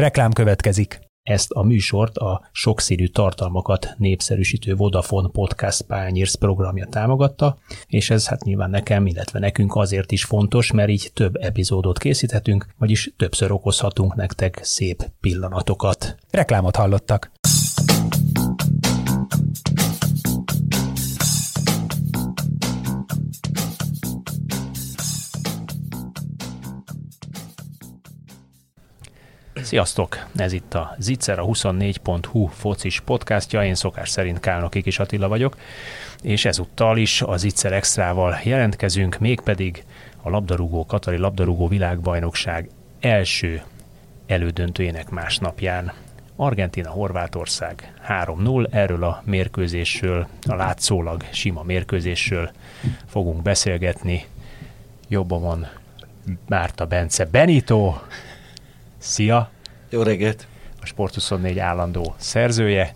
Reklám következik. Ezt a műsort a sokszínű tartalmakat népszerűsítő Vodafone Podcast Pányérsz programja támogatta, és ez hát nyilván nekem, illetve nekünk azért is fontos, mert így több epizódot készíthetünk, vagyis többször okozhatunk nektek szép pillanatokat. Reklámot hallottak. Sziasztok! Ez itt a Zicser, a 24.hu focis podcastja. Én szokás szerint Kálnoki Kis Attila vagyok, és ezúttal is a Zicser Extrával jelentkezünk, mégpedig a labdarúgó, Katari labdarúgó világbajnokság első elődöntőjének másnapján. Argentina, Horvátország 3-0, erről a mérkőzésről, a látszólag sima mérkőzésről fogunk beszélgetni. Jobban van Márta Bence Benito, Szia! Jó reggelt! A Sport24 állandó szerzője,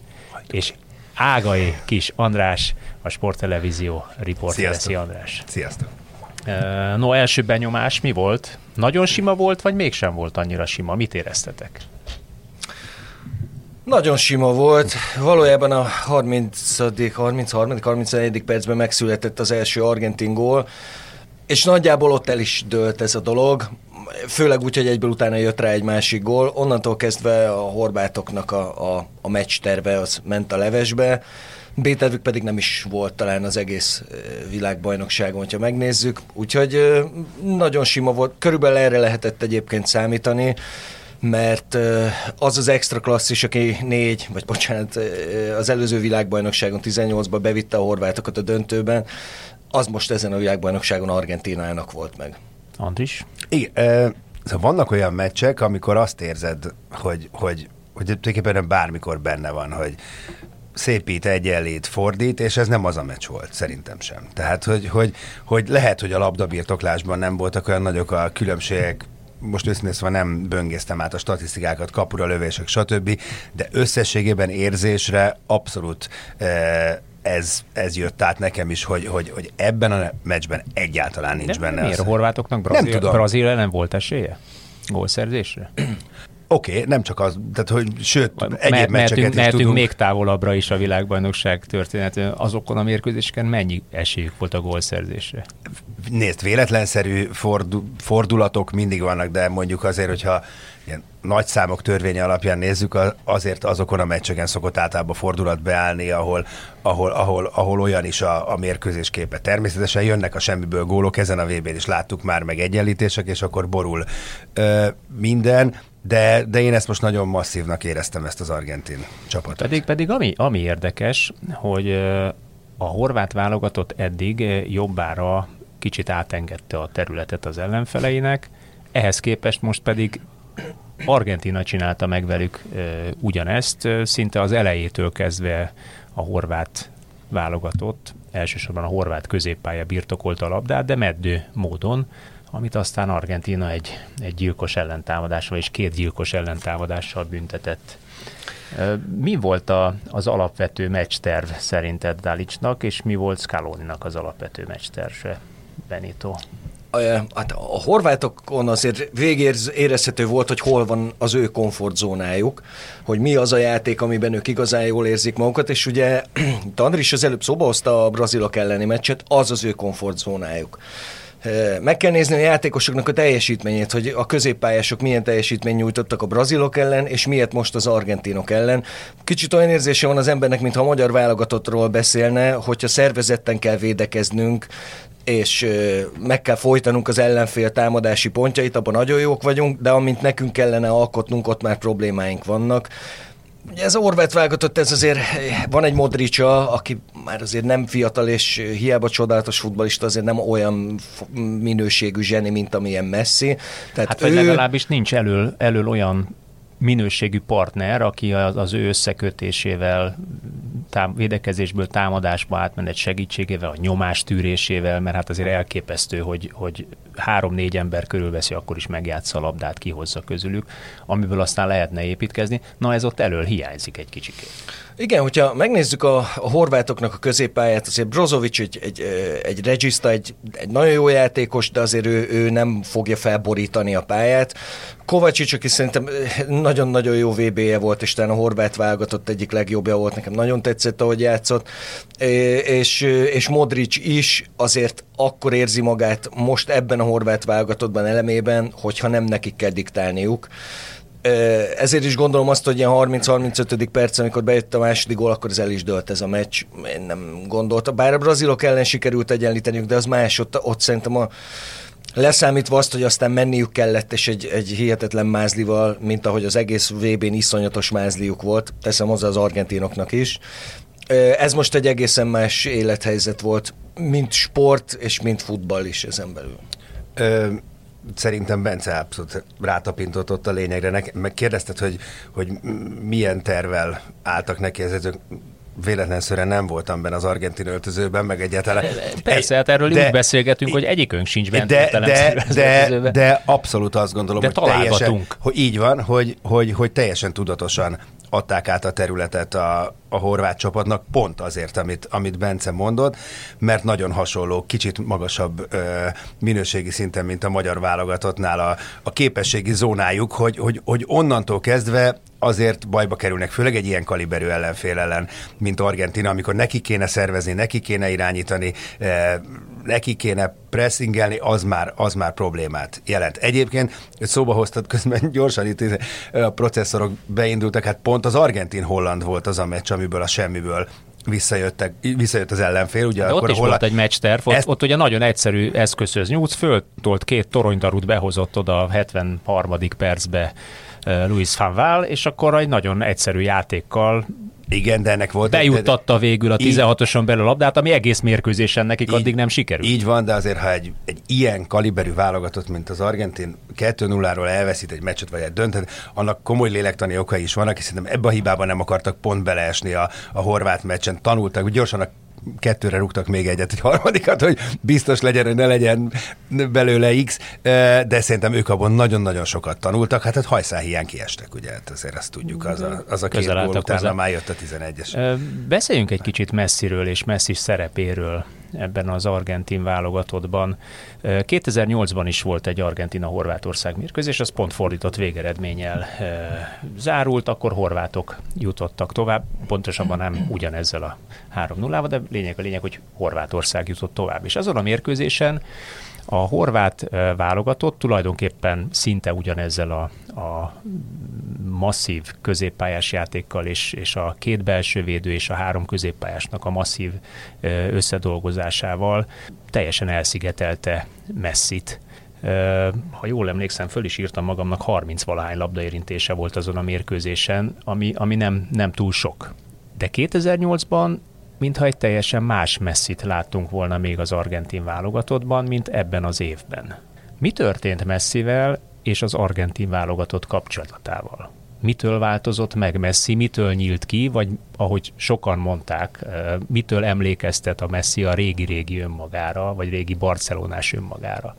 és Ágai Kis András, a Sporttelevízió riportere. Szia András! Sziasztok! No, első benyomás mi volt? Nagyon sima volt, vagy mégsem volt annyira sima? Mit éreztetek? Nagyon sima volt. Valójában a 30. 33. 34. percben megszületett az első argentin gól, és nagyjából ott el is dőlt ez a dolog főleg úgy, hogy egyből utána jött rá egy másik gól. Onnantól kezdve a horvátoknak a, a, a meccs terve az ment a levesbe. b pedig nem is volt talán az egész világbajnokságon, hogyha megnézzük. Úgyhogy nagyon sima volt. Körülbelül erre lehetett egyébként számítani mert az az extra klasszis, aki négy, vagy bocsánat, az előző világbajnokságon 18-ban bevitte a horvátokat a döntőben, az most ezen a világbajnokságon Argentinának volt meg. Andris? Igen, e, szóval vannak olyan meccsek, amikor azt érzed, hogy, hogy, hogy tulajdonképpen bármikor benne van, hogy szépít, egyenlít, fordít, és ez nem az a meccs volt, szerintem sem. Tehát, hogy, hogy, hogy lehet, hogy a labdabirtoklásban nem voltak olyan nagyok a különbségek, most őszintén szóval nem böngésztem át a statisztikákat, kapura lövések, stb., de összességében érzésre abszolút e, ez, ez jött át nekem is, hogy, hogy, hogy ebben a meccsben egyáltalán nincs De benne. Miért a horvátoknak Brazíl, nem tudom. Brazília nem volt esélye? Gólszerzésre? Oké, okay, nem csak az, tehát hogy sőt, egyéb mehetünk, meccseket is mehetünk tudunk. még távolabbra is a világbajnokság történet. Azokon a mérkőzéseken mennyi esélyük volt a gólszerzésre? Nézd, véletlenszerű fordulatok mindig vannak, de mondjuk azért, hogyha ilyen nagy számok törvénye alapján nézzük, azért azokon a meccseken szokott általában fordulat beállni, ahol, ahol, ahol, ahol olyan is a, a mérkőzés képe. Természetesen jönnek a semmiből gólok, ezen a vb n is láttuk már meg egyenlítések, és akkor borul ö, minden, de, de én ezt most nagyon masszívnak éreztem ezt az argentin csapatot. Pedig, pedig ami, ami érdekes, hogy a horvát válogatott eddig jobbára kicsit átengedte a területet az ellenfeleinek, ehhez képest most pedig Argentina csinálta meg velük ugyanezt, szinte az elejétől kezdve a horvát válogatott, elsősorban a horvát középpálya birtokolta a labdát, de meddő módon, amit aztán Argentina egy, egy gyilkos ellentámadással és két gyilkos ellentámadással büntetett. Mi volt a, az alapvető meccsterv szerinted Dalicsnak, és mi volt Scaloni-nak az alapvető meccsterve, Benito? Hát a horvátokon azért végérezhető volt, hogy hol van az ő komfortzónájuk, hogy mi az a játék, amiben ők igazán jól érzik magukat, és ugye Tandris az előbb szóba hozta a brazilok elleni meccset, az az ő komfortzónájuk. Meg kell nézni a játékosoknak a teljesítményét, hogy a középpályások milyen teljesítmény nyújtottak a brazilok ellen, és miért most az argentinok ellen. Kicsit olyan érzése van az embernek, mintha a magyar válogatottról beszélne, hogyha szervezetten kell védekeznünk, és meg kell folytanunk az ellenfél támadási pontjait, abban nagyon jók vagyunk, de amint nekünk kellene alkotnunk, ott már problémáink vannak. Ugye ez a Orvet válogatott, ez azért van egy Modricsa, aki már azért nem fiatal, és hiába csodálatos futbalista, azért nem olyan minőségű zseni, mint amilyen Messi. Tehát hát ő... legalábbis nincs elől, elől olyan minőségű partner, aki az, az ő összekötésével, tám, védekezésből támadásba átmenet segítségével, a nyomás tűrésével, mert hát azért elképesztő, hogy, hogy három-négy ember körülveszi, akkor is megjátsza a labdát, kihozza közülük, amiből aztán lehetne építkezni. Na ez ott elől hiányzik egy kicsikét. Igen, hogyha megnézzük a, a horvátoknak a középpályát, azért Brozovic egy, egy, egy regista, egy, egy nagyon jó játékos, de azért ő, ő nem fogja felborítani a pályát. Kovacsics, aki szerintem nagyon-nagyon jó VB-je volt, és talán a horvát válogatott egyik legjobbja volt, nekem nagyon tetszett, ahogy játszott, és, és Modric is azért akkor érzi magát most ebben a horvát válogatottban elemében, hogyha nem nekik kell diktálniuk ezért is gondolom azt, hogy ilyen 30-35. perc, amikor bejött a második gól, akkor ez el is dölt ez a meccs. Én nem gondoltam. Bár a brazilok ellen sikerült egyenlíteniük, de az más, ott, ott szerintem a leszámítva azt, hogy aztán menniük kellett, és egy, egy hihetetlen mázlival, mint ahogy az egész VB-n iszonyatos mázliuk volt, teszem hozzá az argentinoknak is. Ez most egy egészen más élethelyzet volt, mint sport, és mint futball is ezen belül. Ö- szerintem Bence abszolút rátapintott ott a lényegre. Meg kérdezted, hogy, hogy milyen tervel álltak neki ez véletlenszerűen nem voltam benne az argentin öltözőben, meg egyáltalán. Persze, hát erről de, úgy beszélgetünk, hogy egyikünk sincs bent de, de, de, de abszolút azt gondolom, de hogy teljesen, hogy így van, hogy, hogy, hogy teljesen tudatosan adták át a területet a, a horvát csapatnak, pont azért, amit, amit Bence mondott, mert nagyon hasonló, kicsit magasabb ö, minőségi szinten, mint a magyar válogatottnál a, a képességi zónájuk, hogy, hogy, hogy onnantól kezdve azért bajba kerülnek, főleg egy ilyen kaliberű ellenfél ellen, mint Argentina, amikor neki kéne szervezni, neki kéne irányítani, eh, neki kéne pressingelni, az már, az már problémát jelent. Egyébként szóba hoztad közben gyorsan itt a processzorok beindultak, hát pont az argentin-holland volt az a meccs, amiből a semmiből visszajöttek, visszajött az ellenfél. Ugye De akkor ott is volt egy meccsterv, ott, ezt... ott ugye nagyon egyszerű eszközhöz nyújtsz, föltolt két toronydarút, behozott oda a 73. percbe Luis van Gaal, és akkor egy nagyon egyszerű játékkal igen, de ennek volt... Bejuttatta végül a 16-oson belül a labdát, ami egész mérkőzésen nekik így, addig nem sikerült. Így van, de azért, ha egy, egy ilyen kaliberű válogatott, mint az Argentin 2-0-ról elveszít egy meccset, vagy egy döntet, annak komoly lélektani okai is vannak, hiszen ebbe a hibában nem akartak pont beleesni a, a horvát meccsen. Tanultak, hogy gyorsan a kettőre rúgtak még egyet, egy harmadikat, hogy biztos legyen, hogy ne legyen belőle X, de szerintem ők abban nagyon-nagyon sokat tanultak, hát hát hajszáhián kiestek, ugye, hát azért azt tudjuk, az a, az a két gól utána hozzá. már jött a 11-es. Beszéljünk egy kicsit messziről és messzi szerepéről ebben az argentin válogatottban. 2008-ban is volt egy Argentina-Horvátország mérkőzés, az pont fordított végeredménnyel zárult, akkor horvátok jutottak tovább, pontosabban nem ugyanezzel a 3-0-ával, de lényeg a lényeg, hogy Horvátország jutott tovább. És azon a mérkőzésen a horvát válogatott tulajdonképpen szinte ugyanezzel a, a masszív középpályás játékkal és, és a két belső védő és a három középpályásnak a masszív összedolgozásával teljesen elszigetelte Messit. Ha jól emlékszem, föl is írtam magamnak, 30 valahány labdaérintése volt azon a mérkőzésen, ami, ami nem, nem túl sok. De 2008-ban mintha egy teljesen más messzit láttunk volna még az argentin válogatottban, mint ebben az évben. Mi történt Messivel és az argentin válogatott kapcsolatával? Mitől változott meg Messi, mitől nyílt ki, vagy ahogy sokan mondták, eh, mitől emlékeztet a Messi a régi-régi önmagára, vagy régi barcelonás önmagára?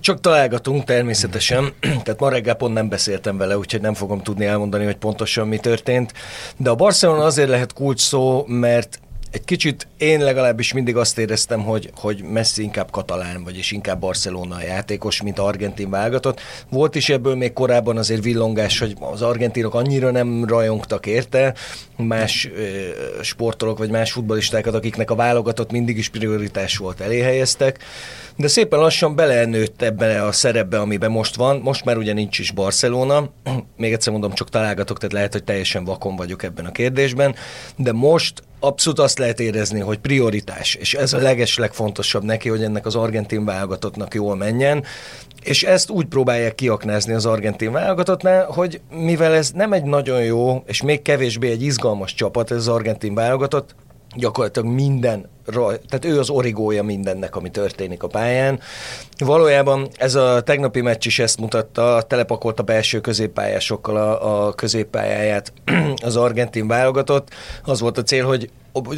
Csak találgatunk természetesen, tehát ma reggel pont nem beszéltem vele, úgyhogy nem fogom tudni elmondani, hogy pontosan mi történt. De a Barcelona azért lehet kulcs szó, mert egy kicsit én legalábbis mindig azt éreztem, hogy, hogy Messi inkább katalán, vagyis inkább Barcelona játékos, mint argentin válogatott. Volt is ebből még korábban azért villongás, hogy az argentinok annyira nem rajongtak érte, más ö, sportolók vagy más futbolistákat, akiknek a válogatott mindig is prioritás volt, eléhelyeztek. De szépen lassan belenőtt ebbe a szerepbe, amiben most van. Most már ugye nincs is Barcelona. Még egyszer mondom, csak találgatok, tehát lehet, hogy teljesen vakon vagyok ebben a kérdésben. De most abszolút azt lehet érezni, hogy prioritás, és ez a leges legfontosabb neki, hogy ennek az argentin válogatottnak jól menjen, és ezt úgy próbálják kiaknázni az argentin válogatottnál, hogy mivel ez nem egy nagyon jó, és még kevésbé egy izgalmas csapat, ez az argentin válogatott, gyakorlatilag minden, tehát ő az origója mindennek, ami történik a pályán. Valójában ez a tegnapi meccs is ezt mutatta, telepakolta belső középpályásokkal a, a középpályáját az argentin válogatott. Az volt a cél, hogy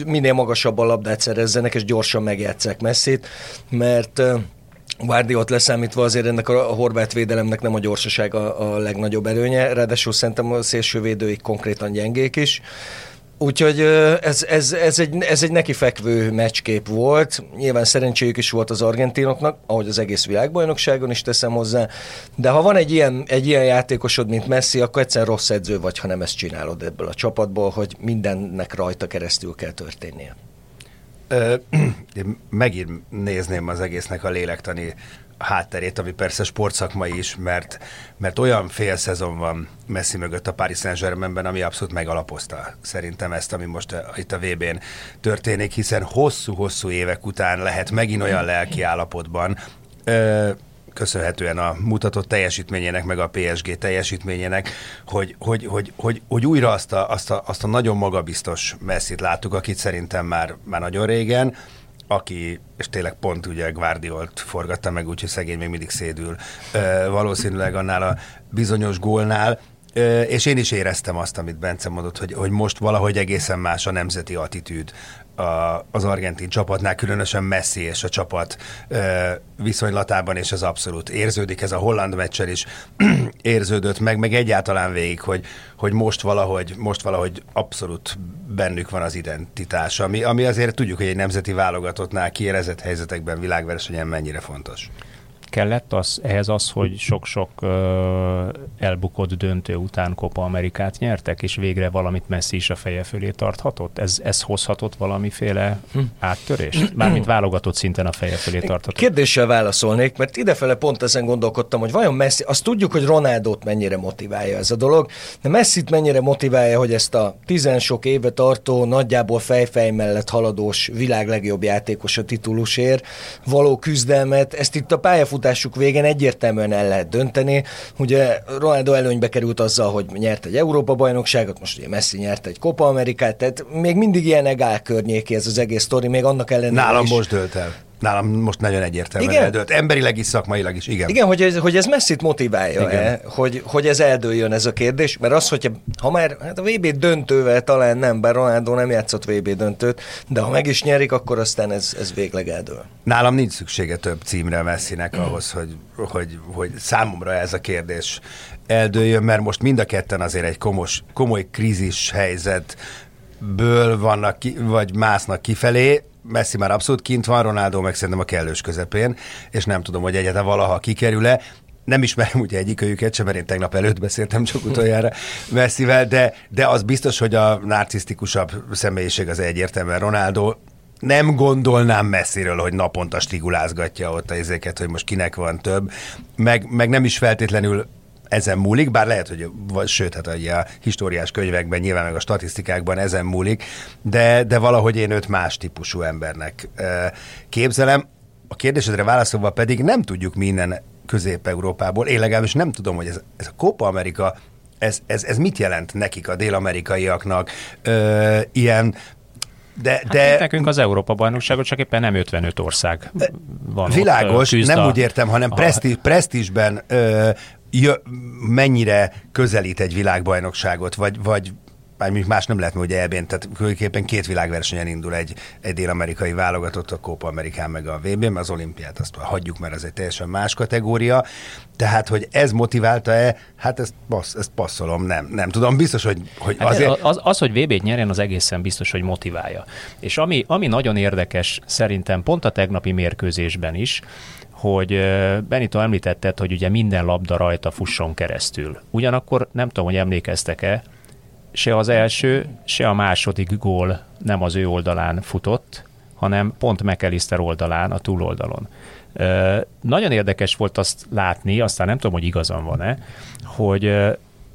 minél magasabb a labdát szerezzenek, és gyorsan megjátszák messzit, mert Guardiot leszámítva azért ennek a horvát védelemnek nem a gyorsaság a, a legnagyobb erőnye, ráadásul szerintem a szélsővédőik konkrétan gyengék is. Úgyhogy ez, ez, ez, egy, ez egy nekifekvő meccskép volt. Nyilván szerencséjük is volt az argentinoknak, ahogy az egész világbajnokságon is teszem hozzá. De ha van egy ilyen, egy ilyen játékosod, mint Messi, akkor egyszer rossz edző vagy, ha nem ezt csinálod ebből a csapatból, hogy mindennek rajta keresztül kell történnie. megint nézném az egésznek a lélektani hátterét, ami persze sportszakmai is, mert, mert olyan fél szezon van Messi mögött a Paris Saint-Germainben, ami abszolút megalapozta szerintem ezt, ami most a, itt a VB-n történik, hiszen hosszú-hosszú évek után lehet megint olyan lelki állapotban, ö, köszönhetően a mutatott teljesítményének, meg a PSG teljesítményének, hogy, hogy, hogy, hogy, hogy újra azt a, azt, a, azt a nagyon magabiztos messzit láttuk, akit szerintem már, már nagyon régen, aki, és tényleg pont ugye Guardiolt forgatta meg, úgyhogy szegény még mindig szédül. Valószínűleg annál a bizonyos gólnál, és én is éreztem azt, amit Bence mondott, hogy, hogy most valahogy egészen más a nemzeti attitűd a, az argentin csapatnál, különösen Messi és a csapat viszonylatában, és ez abszolút érződik, ez a holland meccsel is érződött meg, meg egyáltalán végig, hogy, hogy most valahogy, most valahogy abszolút bennük van az identitás, ami, ami azért tudjuk, hogy egy nemzeti válogatottnál kiérezett helyzetekben világversenyen mennyire fontos kellett az, ehhez az, hogy sok-sok uh, elbukott döntő után Copa Amerikát nyertek, és végre valamit Messi is a feje fölé tarthatott? Ez, ez hozhatott valamiféle hm. áttörést? Mármint válogatott szinten a feje fölé tarthatott. Kérdéssel válaszolnék, mert idefele pont ezen gondolkodtam, hogy vajon Messi, azt tudjuk, hogy Ronaldot mennyire motiválja ez a dolog, de Messi-t mennyire motiválja, hogy ezt a tizen sok éve tartó, nagyjából fejfej mellett haladós világ legjobb játékos a titulusért való küzdelmet, ezt itt a pályafut pályafutásuk végén egyértelműen el lehet dönteni. Ugye Ronaldo előnybe került azzal, hogy nyert egy Európa-bajnokságot, most ugye Messi nyert egy Copa Amerikát, tehát még mindig ilyen egál környéki ez az egész sztori, még annak ellenére Nálam is. most dölt el. Nálam most nagyon egyértelműen igen? eldőlt. Emberileg is, szakmailag is, igen. Igen, hogy ez, hogy ez messzit motiválja-e, hogy, hogy ez eldőljön ez a kérdés, mert az, hogyha ha már hát a VB döntővel talán nem, bár Ronaldo nem játszott VB döntőt, de ha meg is nyerik, akkor aztán ez, ez végleg eldől. Nálam nincs szüksége több címre Messinek ahhoz, hogy, hogy, hogy számomra ez a kérdés eldőljön, mert most mind a ketten azért egy komos, komoly krízis helyzetből vannak ki, vagy másznak kifelé, Messi már abszolút kint van, Ronaldo meg szerintem a kellős közepén, és nem tudom, hogy egyáltalán valaha kikerül-e. Nem ismerem ugye egyikőjüket sem, mert én tegnap előtt beszéltem csak utoljára Messivel, de, de az biztos, hogy a narcisztikusabb személyiség az egyértelműen Ronaldo, nem gondolnám messziről, hogy naponta stigulázgatja ott a izéket, hogy most kinek van több, meg, meg nem is feltétlenül ezen múlik, bár lehet, hogy vagy, sőt, hát a históriás könyvekben, nyilván meg a statisztikákban ezen múlik, de, de valahogy én őt más típusú embernek képzelem. A kérdésedre válaszolva pedig nem tudjuk minden Közép-Európából, én legalábbis nem tudom, hogy ez, ez a Copa Amerika ez, ez, ez mit jelent nekik, a dél-amerikaiaknak? Ö, ilyen de, de... Hát nekünk az Európa bajnokságot csak éppen nem 55 ország van Világos, ott, nem úgy értem, hanem a... presztíz, presztízsben jö, mennyire közelít egy világbajnokságot, vagy, vagy bármilyen más nem lehet, hogy elbén, tehát különképpen két világversenyen indul egy, egy dél-amerikai válogatott, a Copa Amerikán meg a vb mert az olimpiát azt hagyjuk, mert ez egy teljesen más kategória. Tehát, hogy ez motiválta-e, hát ezt, passz, ezt passzolom, nem, nem tudom, biztos, hogy, hogy hát azért... Az, az, hogy VB-t nyerjen, az egészen biztos, hogy motiválja. És ami, ami nagyon érdekes szerintem pont a tegnapi mérkőzésben is, hogy Benito említetted, hogy ugye minden labda rajta fusson keresztül. Ugyanakkor nem tudom, hogy emlékeztek-e, se az első, se a második gól nem az ő oldalán futott, hanem pont McAllister oldalán, a túloldalon. Nagyon érdekes volt azt látni, aztán nem tudom, hogy igazam van-e, hogy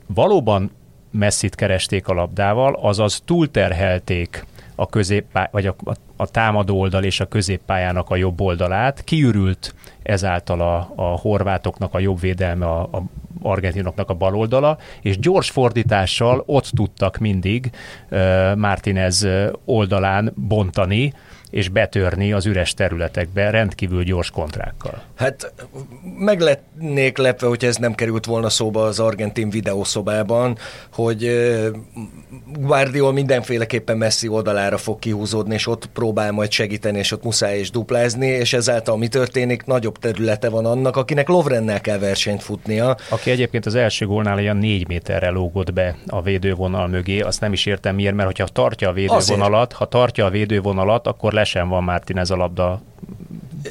valóban messzit keresték a labdával, azaz túlterhelték a középpály, vagy a, a, a támadó oldal és a középpályának a jobb oldalát, kiürült ezáltal a, a horvátoknak a jobb védelme, a, a argentinoknak a bal oldala, és gyors fordítással ott tudtak mindig uh, Martinez oldalán bontani, és betörni az üres területekbe rendkívül gyors kontrákkal. Hát meg letnék lepve, hogy ez nem került volna szóba az argentin videószobában, hogy Guardiol mindenféleképpen messzi oldalára fog kihúzódni, és ott próbál majd segíteni, és ott muszáj is duplázni, és ezáltal mi történik, nagyobb területe van annak, akinek Lovrennel kell versenyt futnia. Aki egyébként az első gólnál ilyen négy méterre lógott be a védővonal mögé, azt nem is értem miért, mert hogyha tartja a védővonalat, Azért. ha tartja a védővonalat, akkor sem van Martinez a labda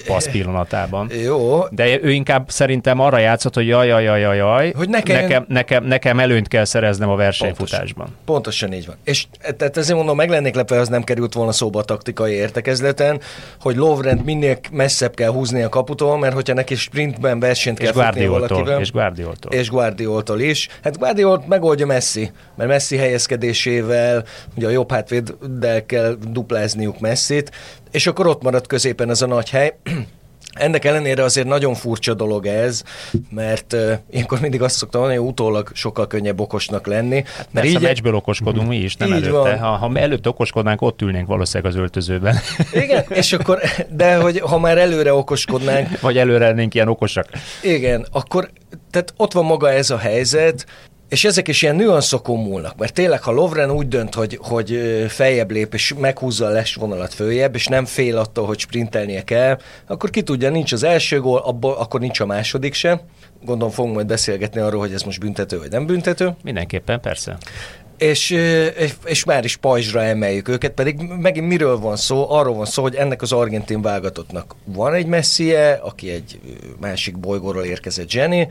passz pillanatában. Jó. De ő inkább szerintem arra játszott, hogy jaj, jaj, jaj, jaj, hogy nekem, nekem, nekem, nekem előnyt kell szereznem a versenyfutásban. Pontosan, pontosan így van. És tehát ezért mondom, meg lennék lepve, az nem került volna szóba a taktikai értekezleten, hogy Lovrend minél messzebb kell húzni a kaputól, mert hogyha neki sprintben versenyt kell futni valakivel. És Guardioltól. És Guardioltól is. Hát Guardiolt megoldja Messi, mert Messi helyezkedésével, ugye a jobb hátvéddel kell duplázniuk Messit, és akkor ott marad középen ez a nagy hely. Ennek ellenére azért nagyon furcsa dolog ez, mert uh, ilyenkor mindig azt szoktam mondani, hogy utólag sokkal könnyebb okosnak lenni. Hát mert így, a meccsből okoskodunk mi is, nem előtte. Van. Ha, ha előtt okoskodnánk, ott ülnénk valószínűleg az öltözőben. Igen, és akkor, de hogy ha már előre okoskodnánk. Vagy előre lennénk ilyen okosak. Igen, akkor tehát ott van maga ez a helyzet, és ezek is ilyen nüanszokon múlnak, mert tényleg, ha Lovren úgy dönt, hogy, hogy feljebb lép, és meghúzza a lesvonalat följebb, és nem fél attól, hogy sprintelnie kell, akkor ki tudja, nincs az első gól, abból, akkor nincs a második se. Gondolom fogunk majd beszélgetni arról, hogy ez most büntető vagy nem büntető. Mindenképpen, persze és, és már is pajzsra emeljük őket, pedig megint miről van szó? Arról van szó, hogy ennek az argentin válogatottnak van egy messie, aki egy másik bolygóról érkezett Jenny.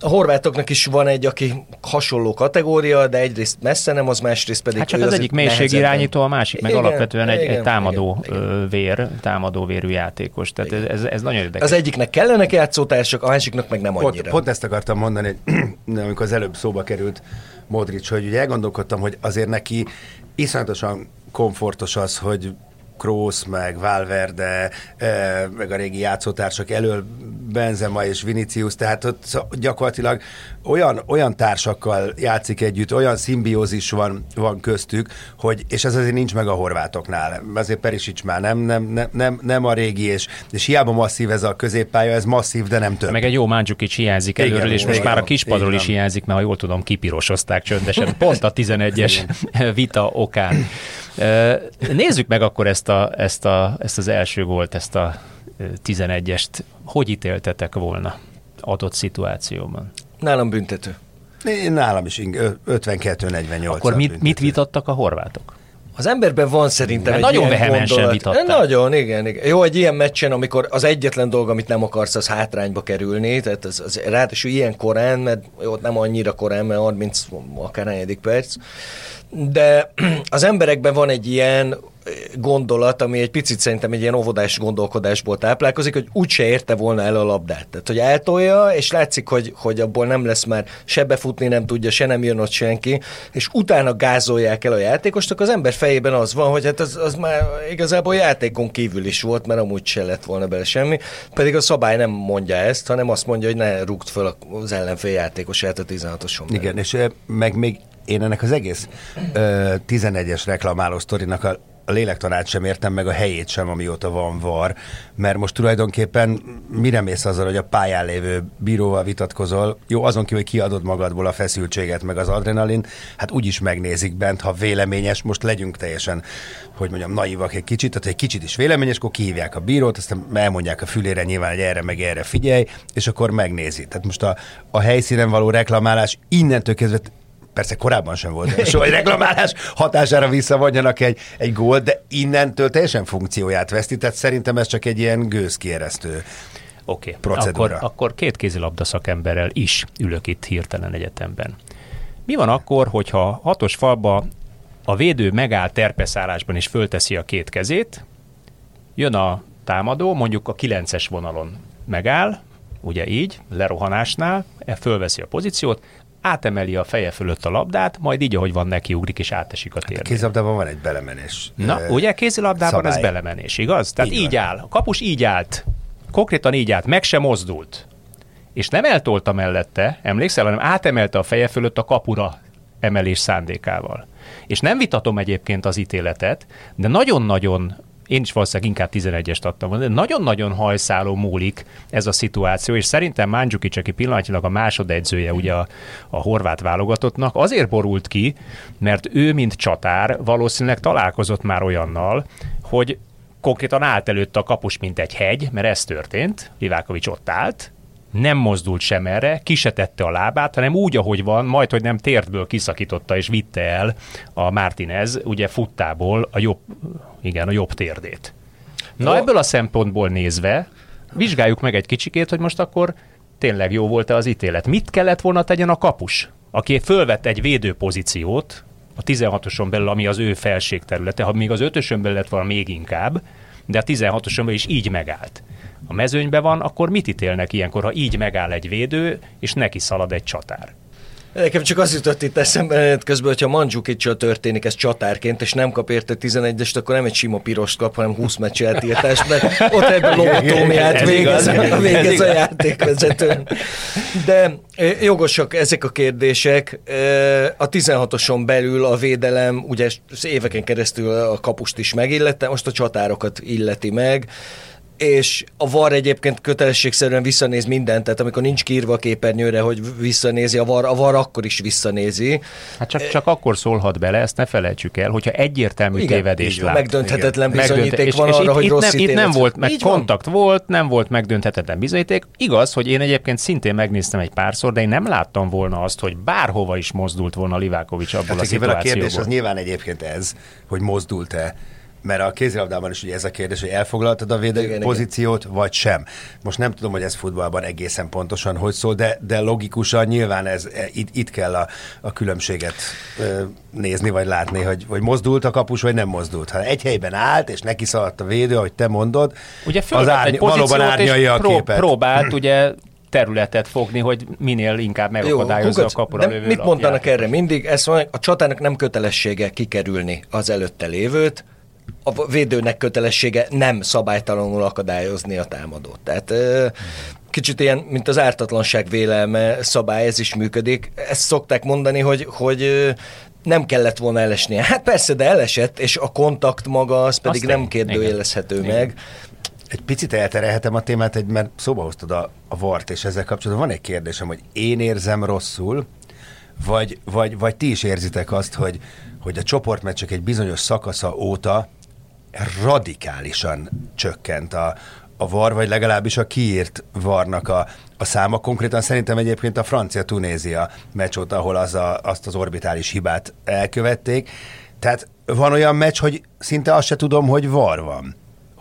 A horvátoknak is van egy, aki hasonló kategória, de egyrészt messze nem, az másrészt pedig... Hát csak az, az egyik irányító, a másik meg igen, alapvetően egy, igen, egy támadó igen, vér, támadó vérű játékos. Tehát igen. ez, ez nagyon érdekes. Az egyiknek kellenek játszótársak, a másiknak meg nem annyira. Pont, pont ezt akartam mondani, amikor az előbb szóba került Modric, hogy ugye elgondolkodtam, hogy azért neki iszonyatosan komfortos az, hogy Kroos, meg Valverde, eh, meg a régi játszótársak elől Benzema és Vinicius, tehát ott gyakorlatilag olyan, olyan társakkal játszik együtt, olyan szimbiózis van, van köztük, hogy, és ez azért nincs meg a horvátoknál. Azért Perisic már nem, nem, nem, nem, nem a régi, és, és hiába masszív ez a középpálya, ez masszív, de nem több. Meg egy jó is hiányzik előről, igen, és most igen, már a kispadról is hiányzik, mert ha jól tudom, kipirosozták csöndesen. Pont a 11-es vita okán. Nézzük meg akkor ezt, a, ezt, a, ezt az első volt, ezt a 11-est. Hogy ítéltetek volna adott szituációban? Nálam büntető. Nálam is 52-48. Akkor mit, mit vitattak a horvátok? Az emberben van szerintem egy nagyon vehemensen vitatták. Nagyon, igen, igen. Jó, egy ilyen meccsen, amikor az egyetlen dolog, amit nem akarsz, az hátrányba kerülni, tehát az, az ráadásul ilyen korán, mert jó, nem annyira korán, mert 30 akár perc, de az emberekben van egy ilyen gondolat, ami egy picit szerintem egy ilyen óvodás gondolkodásból táplálkozik, hogy úgyse érte volna el a labdát. Tehát, hogy eltolja, és látszik, hogy, hogy abból nem lesz már se befutni nem tudja, se nem jön ott senki, és utána gázolják el a játékost, az ember fejében az van, hogy hát az, az már igazából játékon kívül is volt, mert amúgy se lett volna bele semmi, pedig a szabály nem mondja ezt, hanem azt mondja, hogy ne rúgt fel az ellenfél játékosát a 16-oson. Igen, és meg még én ennek az egész ö, 11-es reklamáló sztorinak a a lélektanát sem értem meg a helyét sem, amióta van var, mert most tulajdonképpen mire mész azzal, hogy a pályán lévő bíróval vitatkozol, jó, azon kívül, hogy kiadod magadból a feszültséget, meg az adrenalin, hát úgyis megnézik bent, ha véleményes, most legyünk teljesen, hogy mondjam, naivak egy kicsit, tehát egy kicsit is véleményes, akkor kihívják a bírót, aztán elmondják a fülére nyilván, hogy erre meg erre figyelj, és akkor megnézi. Tehát most a, a helyszínen való reklamálás innentől kezdve persze korábban sem volt soha egy reklamálás hatására visszavonjanak egy, egy gól, de innentől teljesen funkcióját veszti, tehát szerintem ez csak egy ilyen gőzkieresztő Oké, okay. akkor, akkor két kézilabda szakemberrel is ülök itt hirtelen egyetemben. Mi van akkor, hogyha hatos falba a védő megáll terpeszállásban és fölteszi a két kezét, jön a támadó, mondjuk a kilences vonalon megáll, ugye így, lerohanásnál, fölveszi a pozíciót, átemeli a feje fölött a labdát, majd így, ahogy van, nekiugrik és átesik a térbe. Kézlabdában van egy belemenés. Na, ö, ugye kézilabdában szabály. ez belemenés, igaz? Tehát Így így, van. áll. A kapus így állt. Konkrétan így állt, meg sem mozdult. És nem eltolta mellette, emlékszel, hanem átemelte a feje fölött a kapura emelés szándékával. És nem vitatom egyébként az ítéletet, de nagyon-nagyon én is valószínűleg inkább 11-est adtam volna, de nagyon-nagyon hajszáló múlik ez a szituáció, és szerintem Mandzukic, aki pillanatnyilag a másodedzője ugye a, a horvát válogatottnak, azért borult ki, mert ő, mint csatár, valószínűleg találkozott már olyannal, hogy konkrétan állt előtt a kapus, mint egy hegy, mert ez történt, Livákovics ott állt, nem mozdult sem erre, ki se tette a lábát, hanem úgy, ahogy van, majd, hogy nem tértből kiszakította és vitte el a Martinez, ugye futtából a jobb, igen, a jobb térdét. Na Jó. ebből a szempontból nézve, vizsgáljuk meg egy kicsikét, hogy most akkor tényleg jó volt-e az ítélet. Mit kellett volna tegyen a kapus, aki fölvett egy védőpozíciót a 16-oson belül, ami az ő felségterülete, ha még az ötösön belül lett volna még inkább, de a 16-oson belül is így megállt. A mezőnyben van, akkor mit ítélnek ilyenkor, ha így megáll egy védő, és neki szalad egy csatár? Nekem csak az jutott itt eszembe menet közben, hogyha Mandzukic történik ez csatárként, és nem kap érte 11-est, akkor nem egy sima pirost kap, hanem 20 meccs eltiltást, mert ott ebből lobotómiát Ez végez, igaz. Ez végez a igaz. játékvezető. De eh, jogosak ezek a kérdések. Eh, A 16-oson belül a védelem, ugye éveken keresztül a kapust is megillette, most a csatárokat illeti meg és a VAR egyébként kötelességszerűen visszanéz mindent, tehát amikor nincs kiírva a képernyőre, hogy visszanézi a VAR, a VAR akkor is visszanézi. Hát csak, csak akkor szólhat bele, ezt ne felejtsük el, hogyha egyértelmű Igen, tévedést lát. megdönthetetlen Megdönt- bizonyíték és- van és arra, itt, hogy itt rossz nem, itt nem volt, meg Így van. kontakt volt, nem volt megdönthetetlen bizonyíték. Igaz, hogy én egyébként szintén megnéztem egy párszor, de én nem láttam volna azt, hogy bárhova is mozdult volna Livákovics abból Hát a igen, a kérdés szituációból. az nyilván egyébként ez, hogy mozdult-e mert a kézilabdában is ugye ez a kérdés, hogy elfoglaltad a védő Igen, pozíciót, vagy sem. Most nem tudom, hogy ez futballban egészen pontosan hogy szól, de, de logikusan nyilván ez, e, itt, itt kell a, a különbséget ö, nézni, vagy látni, hogy, hogy mozdult a kapus, vagy nem mozdult. Ha egy helyben állt, és neki szaladt a védő, ahogy te mondod, Ugye az árny- valóban pozíciót, árnyalja és a képet. próbált ugye területet fogni, hogy minél inkább megakadályozza a Kukac, kapura lövő mit mondanak erre mindig? Ezt mondják, a csatának nem kötelessége kikerülni az előtte lévőt, a védőnek kötelessége nem szabálytalanul akadályozni a támadót. Tehát kicsit ilyen, mint az ártatlanság vélelme szabály, ez is működik. Ezt szokták mondani, hogy, hogy nem kellett volna elesnie. Hát persze, de elesett, és a kontakt maga az pedig Azt nem kérdőjelezhető igen. meg. Egy picit elterelhetem a témát, egy, mert szóba hoztad a, a vart, és ezzel kapcsolatban van egy kérdésem, hogy én érzem rosszul, vagy, vagy, vagy ti is érzitek azt, hogy, hogy a csoportmeccsek egy bizonyos szakasza óta radikálisan csökkent a, a var, vagy legalábbis a kiírt varnak a, a száma. Konkrétan szerintem egyébként a Francia-Tunézia meccs óta, ahol az a, azt az orbitális hibát elkövették. Tehát van olyan meccs, hogy szinte azt se tudom, hogy var van.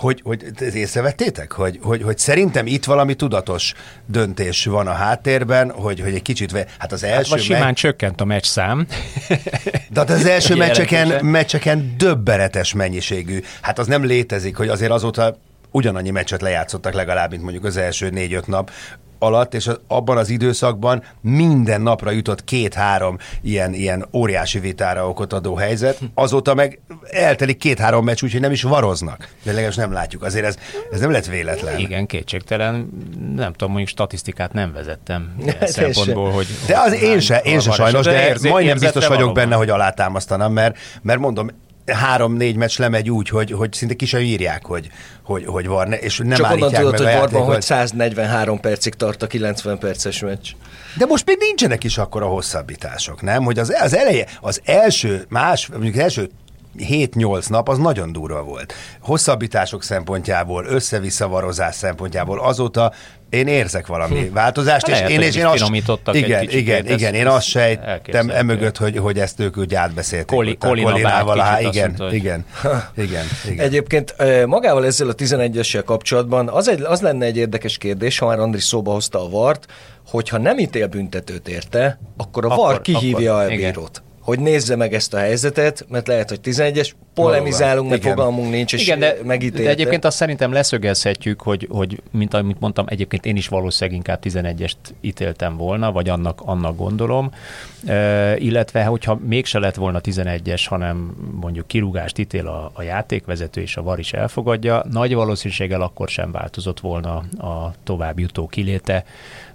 Hogy, hogy ezt észrevettétek? Hogy, hogy, hogy szerintem itt valami tudatos döntés van a háttérben, hogy, hogy egy kicsit, ve- hát az Hát első vagy simán meccs, csökkent a meccs szám. de hát az első meccseken, meccseken döbbenetes mennyiségű. Hát az nem létezik, hogy azért azóta ugyanannyi meccset lejátszottak legalább, mint mondjuk az első négy-öt nap alatt, és abban az időszakban minden napra jutott két-három ilyen, ilyen óriási vitára okot adó helyzet. Azóta meg eltelik két-három meccs, úgyhogy nem is varoznak. De legalábbis nem látjuk. Azért ez, ez nem lett véletlen. Igen, kétségtelen. Nem tudom, mondjuk statisztikát nem vezettem ilyen Hát szempontból, hogy... De az én se, én se sajnos, de érzi- majdnem biztos vagyok valóban. benne, hogy alátámasztanám, mert, mert mondom, három-négy meccs lemegy úgy, hogy, hogy szinte ki sem írják, hogy, hogy, hogy var, ne- és nem Csak onnan tudod, meg hogy a Varban, hogy játékot. 143 percig tart a 90 perces meccs. De most még nincsenek is akkor a hosszabbítások, nem? Hogy az, az eleje, az első, más, mondjuk az első 7-8 nap az nagyon durva volt. Hosszabbítások szempontjából, össze-vissza varozás szempontjából azóta én érzek valami változást, Hát és lehet, én, hogy és én azt, igen, kicsikét, igen, ez- igen, én azt sejtem emögött, hogy, hogy ezt ők úgy átbeszélték. Koli- Kolina Kolinával, vált há, kicsit, azt igen, mondta, hogy- igen, igen, igen. Egyébként magával ezzel a 11-essel kapcsolatban az, egy, az lenne egy érdekes kérdés, ha már Andris szóba hozta a vart, hogyha nem ítél büntetőt érte, akkor a Akkor- var kihívja akkor, a igen. Hogy nézze meg ezt a helyzetet, mert lehet, hogy 11-es, polemizálunk, mert Igen. fogalmunk nincs, és Igen, de, megítélte. de egyébként azt szerintem leszögezhetjük, hogy, hogy mint amit mondtam, egyébként én is valószínűleg inkább 11-est ítéltem volna, vagy annak, annak gondolom, e, illetve hogyha mégse lett volna 11-es, hanem mondjuk kirúgást ítél a, a játékvezető és a VAR is elfogadja, nagy valószínűséggel akkor sem változott volna a tovább jutó kiléte,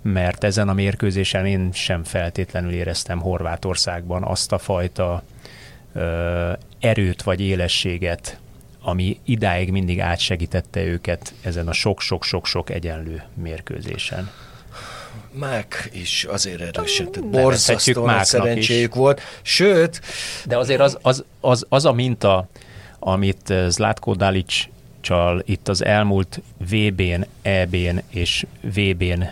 mert ezen a mérkőzésen én sem feltétlenül éreztem Horvátországban azt a fajta ö, erőt vagy élességet, ami idáig mindig átsegítette őket ezen a sok-sok-sok-sok egyenlő mérkőzésen. Mák is azért. Nevezhetjük Borzasztóan szerencséjük volt. Sőt, De azért az, az, az, az a minta, amit eh, Zlatko Dalic csal itt az elmúlt VB-n, EB-n és VB-n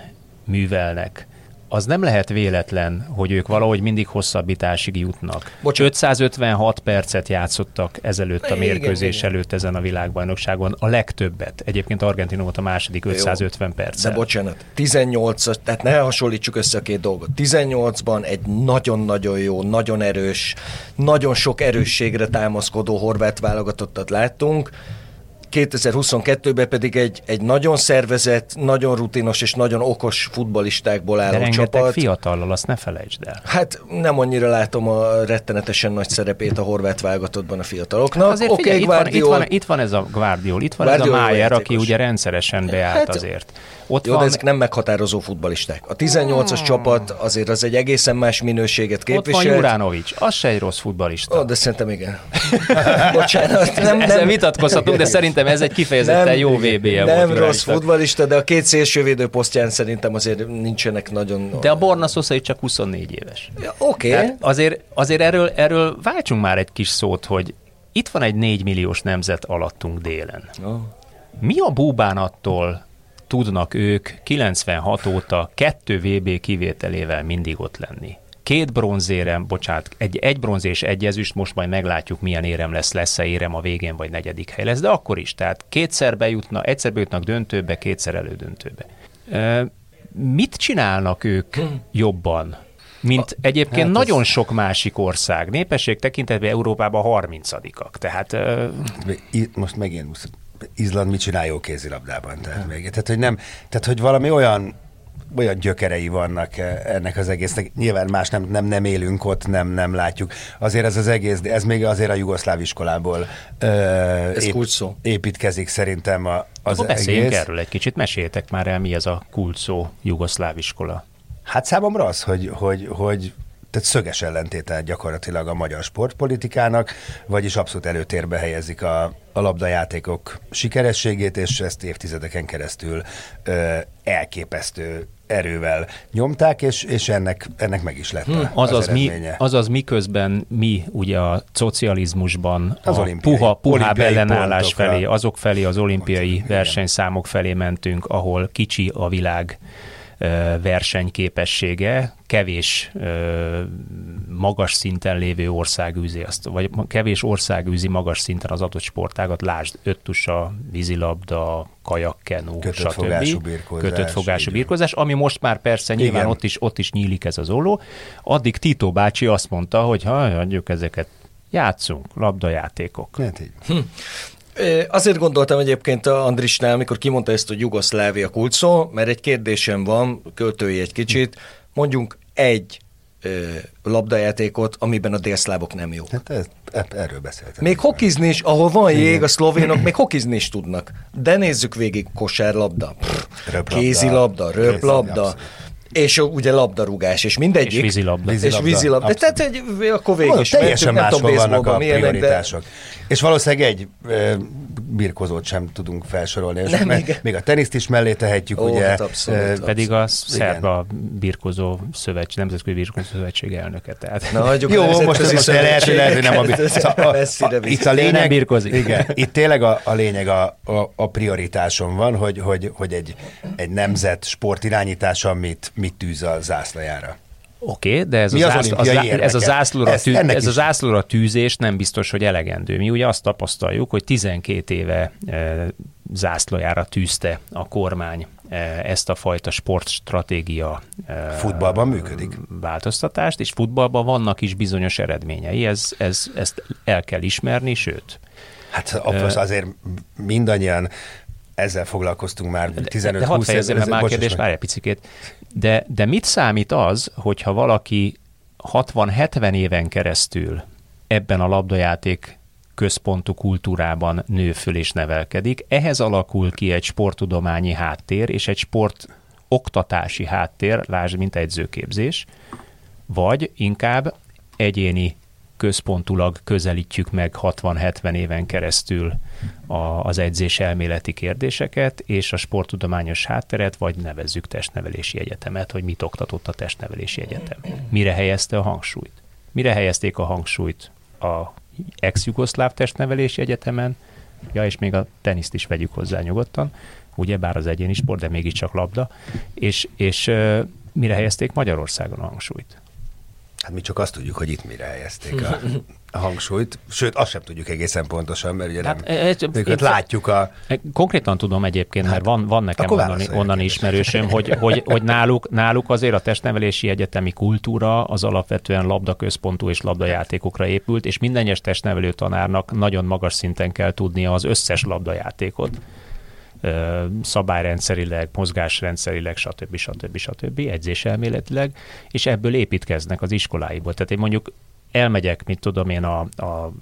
művelnek, az nem lehet véletlen, hogy ők valahogy mindig hosszabbításig jutnak. Bocsánat. 556 percet játszottak ezelőtt a mérkőzés igen. előtt ezen a világbajnokságon, a legtöbbet. Egyébként Argentina volt a második 550 perc. de bocsánat, 18 tehát ne hasonlítsuk össze a két dolgot. 18-ban egy nagyon-nagyon jó, nagyon erős, nagyon sok erősségre támaszkodó horvát válogatottat láttunk, 2022-ben pedig egy, egy nagyon szervezett, nagyon rutinos és nagyon okos futballistákból De álló rengeteg csapat. fiatallal, azt ne felejtsd el. Hát nem annyira látom a rettenetesen nagy szerepét a horvát válogatottban a fiataloknak. Azért Oké, figyelj, itt, van, itt, van, itt van ez a Guardiol, itt van Guardiol ez a Májer, aki ugye rendszeresen beállt Hát, azért. Ott Jó, van, de ezek nem meghatározó futballisták. A 18-as csapat azért az egy egészen más minőséget ott van képvisel. Juránovics, az se egy rossz futbalista. Ó, de szerintem igen. Bocsánat. nem, Ezzel vitatkozhatunk, de szerintem ez egy kifejezetten jó VB-je volt. Nem rossz Juránicsnak. futbalista, de a két szélsővédő posztján szerintem azért nincsenek nagyon... De a Borna Sosa csak 24 éves. Ja, Oké. Tehát azért, azért erről, erről váltsunk már egy kis szót, hogy itt van egy 4 milliós nemzet alattunk délen. Oh. Mi a búbánattól tudnak ők 96 óta kettő VB kivételével mindig ott lenni? Két bronzérem, bocsánat, egy, egy bronz és egy ezüst, most majd meglátjuk, milyen érem lesz, lesz-e érem a végén, vagy negyedik hely lesz, de akkor is, tehát kétszer bejutna, egyszer bejutnak döntőbe, kétszer elődöntőbe. Ö, mit csinálnak ők jobban, mint egyébként hát nagyon ez- sok másik ország. Népesség tekintetben Európában 30-ak. Tehát ö, I- most megint Izland mit csinál jó kézilabdában? Tehát, még, tehát, hogy nem, tehát, hogy valami olyan olyan gyökerei vannak eh, ennek az egésznek. Nyilván más nem, nem, nem élünk ott, nem, nem látjuk. Azért ez az egész, ez még azért a jugoszláv iskolából ö, Ez kulcs szó. építkezik szerintem a, az Akkor beszéljünk egész. erről egy kicsit, meséljetek már el, mi ez a kult szó jugoszláv iskola. Hát számomra az, hogy, hogy, hogy tehát szöges ellentéte gyakorlatilag a magyar sportpolitikának, vagyis abszolút előtérbe helyezik a, a labdajátékok sikerességét, és ezt évtizedeken keresztül ö, elképesztő erővel nyomták, és, és ennek, ennek meg is lett Hm, a, Azaz, az mi, azaz miközben mi ugye a szocializmusban Az a olimpiai- puha, puhább ellenállás felé, azok felé, az olimpiai versenyszámok felé mentünk, ahol kicsi a világ versenyképessége, kevés magas szinten lévő ország űzi azt, vagy kevés ország űzi magas szinten az adott sportágat, lásd, öttusa, vízilabda, kajakkenu, Kötött stb. fogású birkózás, Kötött fogású birkózás, ami most már persze nyilván Igen. ott is, ott is nyílik ez az olló. Addig Tito bácsi azt mondta, hogy ha adjuk ezeket, játszunk, labdajátékok. Hát így. Ö, Azért gondoltam egyébként a Andrisnál, amikor kimondta ezt, hogy Jugoszlávia kulcsszó, mert egy kérdésem van, költői egy kicsit, mondjunk egy labdajátékot, amiben a délszlávok nem jók. Hát ez, erről beszéltem. Még hokizni is, ahol van jég, a szlovénok még hokizni is tudnak. De nézzük végig kosárlabda, pff, Röplabda. kézilabda, röplabda. És ugye labdarúgás, és mindegyik. És vízilabda. És Vízilabda, vízilabda. abszolút. Tehát egy, akkor végig is teljesen mentünk, nem tudom, vannak a milyenek, de prioritások. És valószínűleg egy ö, birkozót sem tudunk felsorolni. És Nem, igen. még a teniszt is mellé tehetjük, Ó, ugye. hát abszolút. ö, Pedig a. Szerba Birkozó Szövetség, Nemzetközi Birkozó Szövetség elnöke. Tehát. Na, hagyjuk Jó, most ez most lehet, hogy lehet, hogy nem a, szóval a, itt a nem lényeg, birkozik. igen, itt tényleg a, a lényeg a, a, a prioritáson van, hogy, hogy, hogy egy, egy nemzet sportirányítása mit, mit tűz a zászlajára. Oké, okay, de ez, Mi a, zászló, az, olimpiai ez, a zászlóra, tű, ez a zászlóra tűzés nem biztos, hogy elegendő. Mi ugye azt tapasztaljuk, hogy 12 éve e, zászlójára tűzte a kormány e, ezt a fajta sportstratégia e, Futballban működik. változtatást, és futballban vannak is bizonyos eredményei. Ez, ez, ezt el kell ismerni, sőt, Hát apos, azért mindannyian ezzel foglalkoztunk már 15-20 de hadd fejezzem el év- már a kérdést, várj egy picikét. De, de mit számít az, hogyha valaki 60-70 éven keresztül ebben a labdajáték központú kultúrában nő föl és nevelkedik, ehhez alakul ki egy sporttudományi háttér és egy sport oktatási háttér, lásd, mint edzőképzés, vagy inkább egyéni központulag közelítjük meg 60-70 éven keresztül a, az edzés elméleti kérdéseket, és a sporttudományos hátteret, vagy nevezzük testnevelési egyetemet, hogy mit oktatott a testnevelési egyetem. Mire helyezte a hangsúlyt? Mire helyezték a hangsúlyt a ex-jugoszláv testnevelési egyetemen, ja, és még a teniszt is vegyük hozzá nyugodtan, ugye bár az egyéni sport, de mégiscsak labda, és, és mire helyezték Magyarországon a hangsúlyt? Hát mi csak azt tudjuk, hogy itt mire helyezték a, a hangsúlyt. Sőt, azt sem tudjuk egészen pontosan, mert ugye nem, Hát, eh, eh, őket látjuk a... Konkrétan tudom egyébként, mert van, van nekem onnan, onnan ismerősöm, hogy, hogy, hogy náluk, náluk azért a testnevelési egyetemi kultúra az alapvetően labdaközpontú és labdajátékokra épült, és minden egyes testnevelő tanárnak nagyon magas szinten kell tudnia az összes labdajátékot szabályrendszerileg, mozgásrendszerileg, stb. stb. stb. edzéselméletileg, és ebből építkeznek az iskoláiból. Tehát én mondjuk elmegyek, mit tudom én, a, a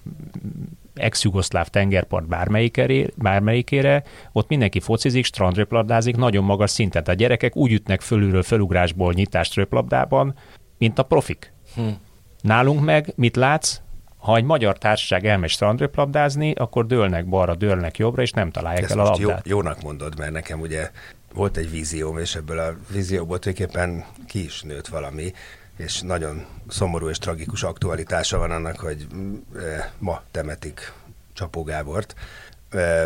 ex-jugoszláv tengerpart bármelyikére, bármelyikére, ott mindenki focizik, strandröplabdázik nagyon magas szinten. Tehát a gyerekek úgy ütnek fölülről felugrásból nyitást röplabdában, mint a profik. Hm. Nálunk meg mit látsz? Ha egy magyar társaság elmegy strandröplabdázni, akkor dőlnek balra, dőlnek jobbra, és nem találják Ezt el a most jó, labdát. jónak mondod, mert nekem ugye volt egy vízióm, és ebből a vízióból tulajdonképpen ki is nőtt valami, és nagyon szomorú és tragikus aktualitása van annak, hogy mm, eh, ma temetik Csapó Gábort,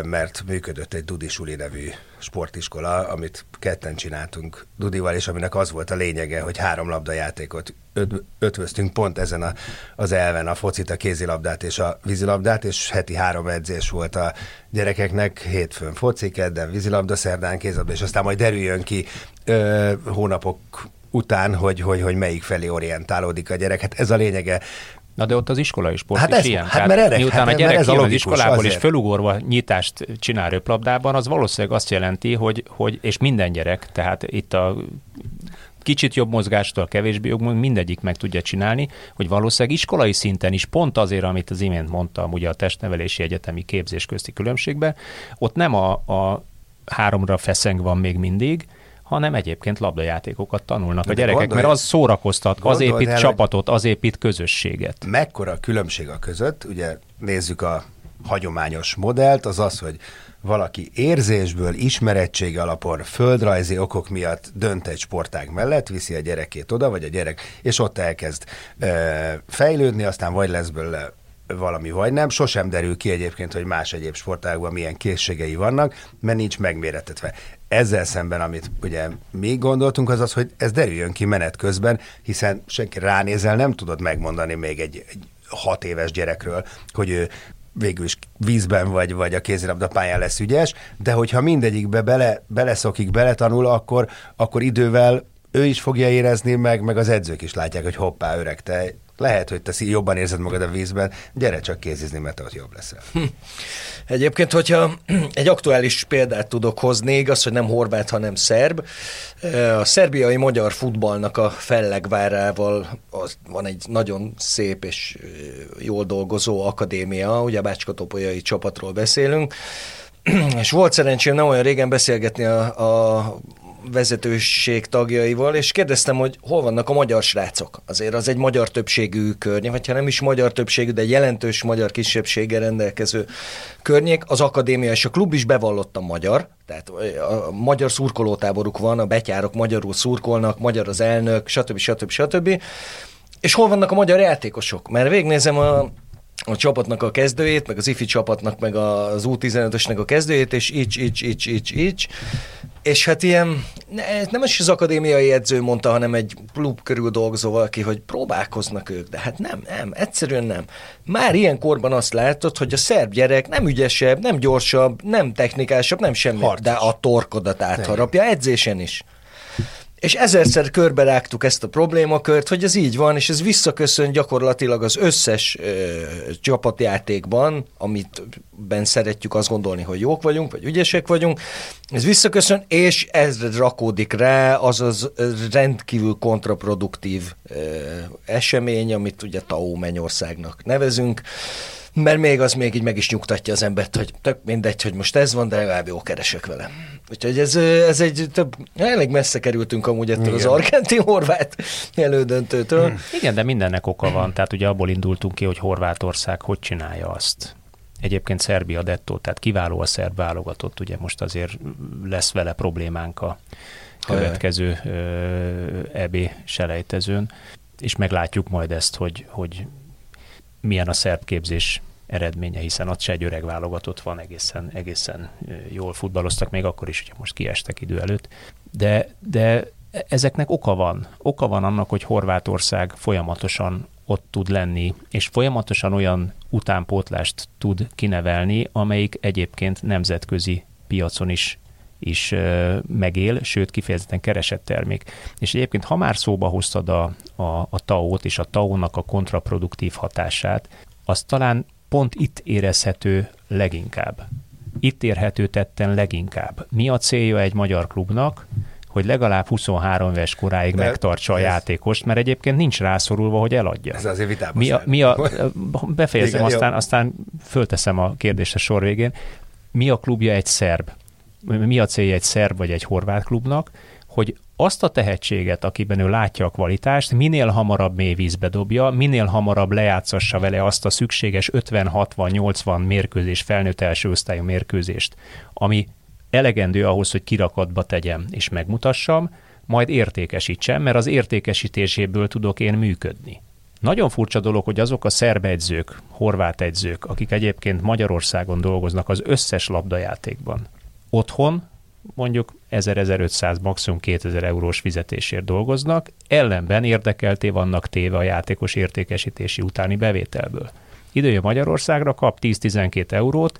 mert működött egy Dudi Suli nevű sportiskola, amit ketten csináltunk Dudival, és aminek az volt a lényege, hogy három labdajátékot öt, ötvöztünk pont ezen a, az elven, a focit, a kézilabdát és a vízilabdát, és heti három edzés volt a gyerekeknek, hétfőn foci, kedden vízilabda, szerdán kézilabda, és aztán majd derüljön ki ö, hónapok után, hogy, hogy, hogy melyik felé orientálódik a gyerek. Hát ez a lényege. Na de ott az iskolai sport Hát is ez- ilyen. hát Tehát mert erre- miután hát a gyerek ez a az iskolából és azért. fölugorva nyitást csinál röplabdában, az valószínűleg azt jelenti, hogy, hogy és minden gyerek, tehát itt a kicsit jobb mozgástól, kevésbé jobb, mindegyik meg tudja csinálni, hogy valószínűleg iskolai szinten is pont azért, amit az imént mondtam, ugye a testnevelési egyetemi képzés közti különbségben, ott nem a, a háromra feszeng van még mindig, hanem egyébként labdajátékokat tanulnak De a gyerekek, gondolj- mert az szórakoztat, az épít el, csapatot, az épít közösséget. Mekkora a különbség a között, ugye nézzük a hagyományos modellt, az az, hogy valaki érzésből, ismerettség alapon, földrajzi okok miatt dönt egy sportág mellett, viszi a gyerekét oda, vagy a gyerek, és ott elkezd ö, fejlődni, aztán vagy lesz belőle valami, vagy nem. Sosem derül ki egyébként, hogy más egyéb sportágban milyen készségei vannak, mert nincs megméretetve. Ezzel szemben, amit ugye mi gondoltunk, az az, hogy ez derüljön ki menet közben, hiszen senki ránézel, nem tudod megmondani még egy, egy hat éves gyerekről, hogy ő végül is vízben vagy, vagy a kézilabda pályán lesz ügyes, de hogyha mindegyikbe bele, beleszokik, beletanul, akkor, akkor idővel ő is fogja érezni, meg, meg az edzők is látják, hogy hoppá, öreg, te lehet, hogy te jobban érzed magad a vízben, gyere csak kézizni, mert ott jobb leszel. Egyébként, hogyha egy aktuális példát tudok hozni, igaz, hogy nem horvát, hanem szerb. A szerbiai magyar futballnak a fellegvárával az van egy nagyon szép és jól dolgozó akadémia, ugye a Bácskatopolyai csapatról beszélünk, és volt szerencsém nem olyan régen beszélgetni a, a vezetőség tagjaival, és kérdeztem, hogy hol vannak a magyar srácok. Azért az egy magyar többségű környék, vagy ha nem is magyar többségű, de jelentős magyar kisebbséggel rendelkező környék. Az akadémia és a klub is bevallottan magyar, tehát a magyar szurkolótáboruk van, a betyárok magyarul szurkolnak, magyar az elnök, stb. stb. stb. És hol vannak a magyar játékosok? Mert végnézem a a csapatnak a kezdőjét, meg az ifi csapatnak, meg az U15-ösnek a kezdőjét, és így, így, így, így, így. És hát ilyen, nem is az akadémiai edző mondta, hanem egy klub körül dolgozó valaki, hogy próbálkoznak ők, de hát nem, nem, egyszerűen nem. Már ilyen korban azt látod, hogy a szerb gyerek nem ügyesebb, nem gyorsabb, nem technikásabb, nem semmi, Harcos. de a torkodat átharapja edzésen is. És ezerszer körbe rágtuk ezt a problémakört, hogy ez így van, és ez visszaköszön gyakorlatilag az összes ö, csapatjátékban, amit ben szeretjük azt gondolni, hogy jók vagyunk, vagy ügyesek vagyunk, ez visszaköszön, és ez rakódik rá az az rendkívül kontraproduktív ö, esemény, amit ugye Tau Mennyországnak nevezünk, mert még az még így meg is nyugtatja az embert, hogy tök mindegy, hogy most ez van, de legalább jó keresek vele. Úgyhogy ez, ez egy több, elég messze kerültünk amúgy ettől Igen. az argentin-horvát elődöntőtől. Hmm. Igen, de mindennek oka van. Tehát ugye abból indultunk ki, hogy Horvátország hogy csinálja azt. Egyébként Szerbia dettó, tehát kiváló a szerb válogatott, ugye most azért lesz vele problémánk a következő EB selejtezőn, és meglátjuk majd ezt, hogy, hogy milyen a szerb képzés eredménye, hiszen ott se egy öreg válogatott van, egészen, egészen jól futballoztak, még akkor is, hogy most kiestek idő előtt. De, de ezeknek oka van. Oka van annak, hogy Horvátország folyamatosan ott tud lenni, és folyamatosan olyan utánpótlást tud kinevelni, amelyik egyébként nemzetközi piacon is is megél, sőt kifejezetten keresett termék. És egyébként, ha már szóba hoztad a, a, a TAO-t és a TAO-nak a kontraproduktív hatását, az talán pont itt érezhető leginkább. Itt érhető tetten leginkább. Mi a célja egy magyar klubnak, hogy legalább 23 éves koráig De megtartsa a játékost, mert egyébként nincs rászorulva, hogy eladja. Ez azért vitában mi a, mi a, Befejezem, Igen, aztán, aztán fölteszem a kérdést a sor végén. Mi a klubja egy szerb? mi a célja egy szerb vagy egy horvát klubnak, hogy azt a tehetséget, akiben ő látja a kvalitást, minél hamarabb mély vízbe dobja, minél hamarabb lejátszassa vele azt a szükséges 50-60-80 mérkőzés, felnőtt első osztályú mérkőzést, ami elegendő ahhoz, hogy kirakatba tegyem és megmutassam, majd értékesítsem, mert az értékesítéséből tudok én működni. Nagyon furcsa dolog, hogy azok a szerb edzők, horvát edzők, akik egyébként Magyarországon dolgoznak az összes labdajátékban, otthon mondjuk 1000-1500, maximum 2000 eurós fizetésért dolgoznak, ellenben érdekelté vannak téve a játékos értékesítési utáni bevételből. Idője Magyarországra, kap 10-12 eurót,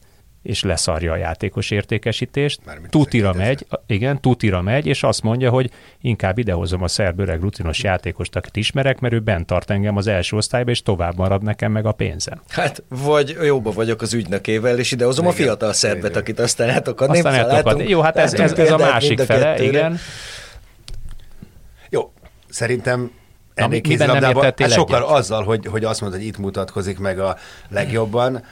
és leszarja a játékos értékesítést. Tutira megy, igen, tutira megy, és azt mondja, hogy inkább idehozom a szerb öreg rutinos játékost, akit ismerek, mert ő bent tart engem az első osztályba, és tovább marad nekem meg a pénzem. Hát, vagy jóba vagyok az ügynökével, és idehozom igen, a fiatal szerbet, igen. akit aztán eltokadni. Aztán eltokadni. Jó, hát ez, ez, ez a másik fele, igen. Jó, szerintem ennél kézilabdában, hát sokkal azzal, hogy, hogy azt mondod, hogy itt mutatkozik meg a legjobban,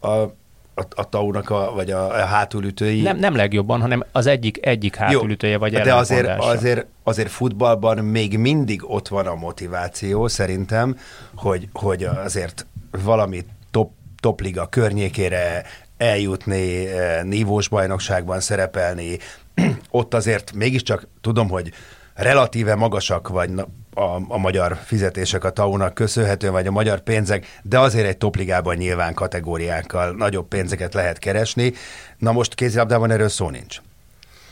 a a, a taunak a, vagy a, a hátulütői. Nem, nem legjobban, hanem az egyik, egyik hátulütője, vagy De azért, azért, azért futballban még mindig ott van a motiváció, szerintem, hogy, hogy azért valami top, topliga környékére eljutni, eh, nívós bajnokságban szerepelni, ott azért mégiscsak tudom, hogy relatíve magasak vagy a, a magyar fizetések a TAU-nak köszönhetően, vagy a magyar pénzek, de azért egy topligában nyilván kategóriákkal nagyobb pénzeket lehet keresni. Na most kézilabdában erről szó nincs.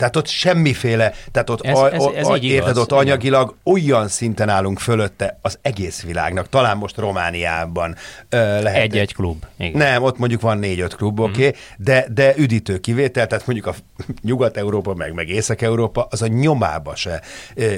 Tehát ott semmiféle, tehát ott, ez, a, ez, ez a, érted, ott anyagilag olyan szinten állunk fölötte az egész világnak, talán most Romániában ö, lehet. Egy-egy klub. Igen. Nem, ott mondjuk van négy-öt klub, mm-hmm. oké, okay, de, de üdítő kivétel, tehát mondjuk a Nyugat-Európa, meg, meg Észak-Európa, az a nyomába se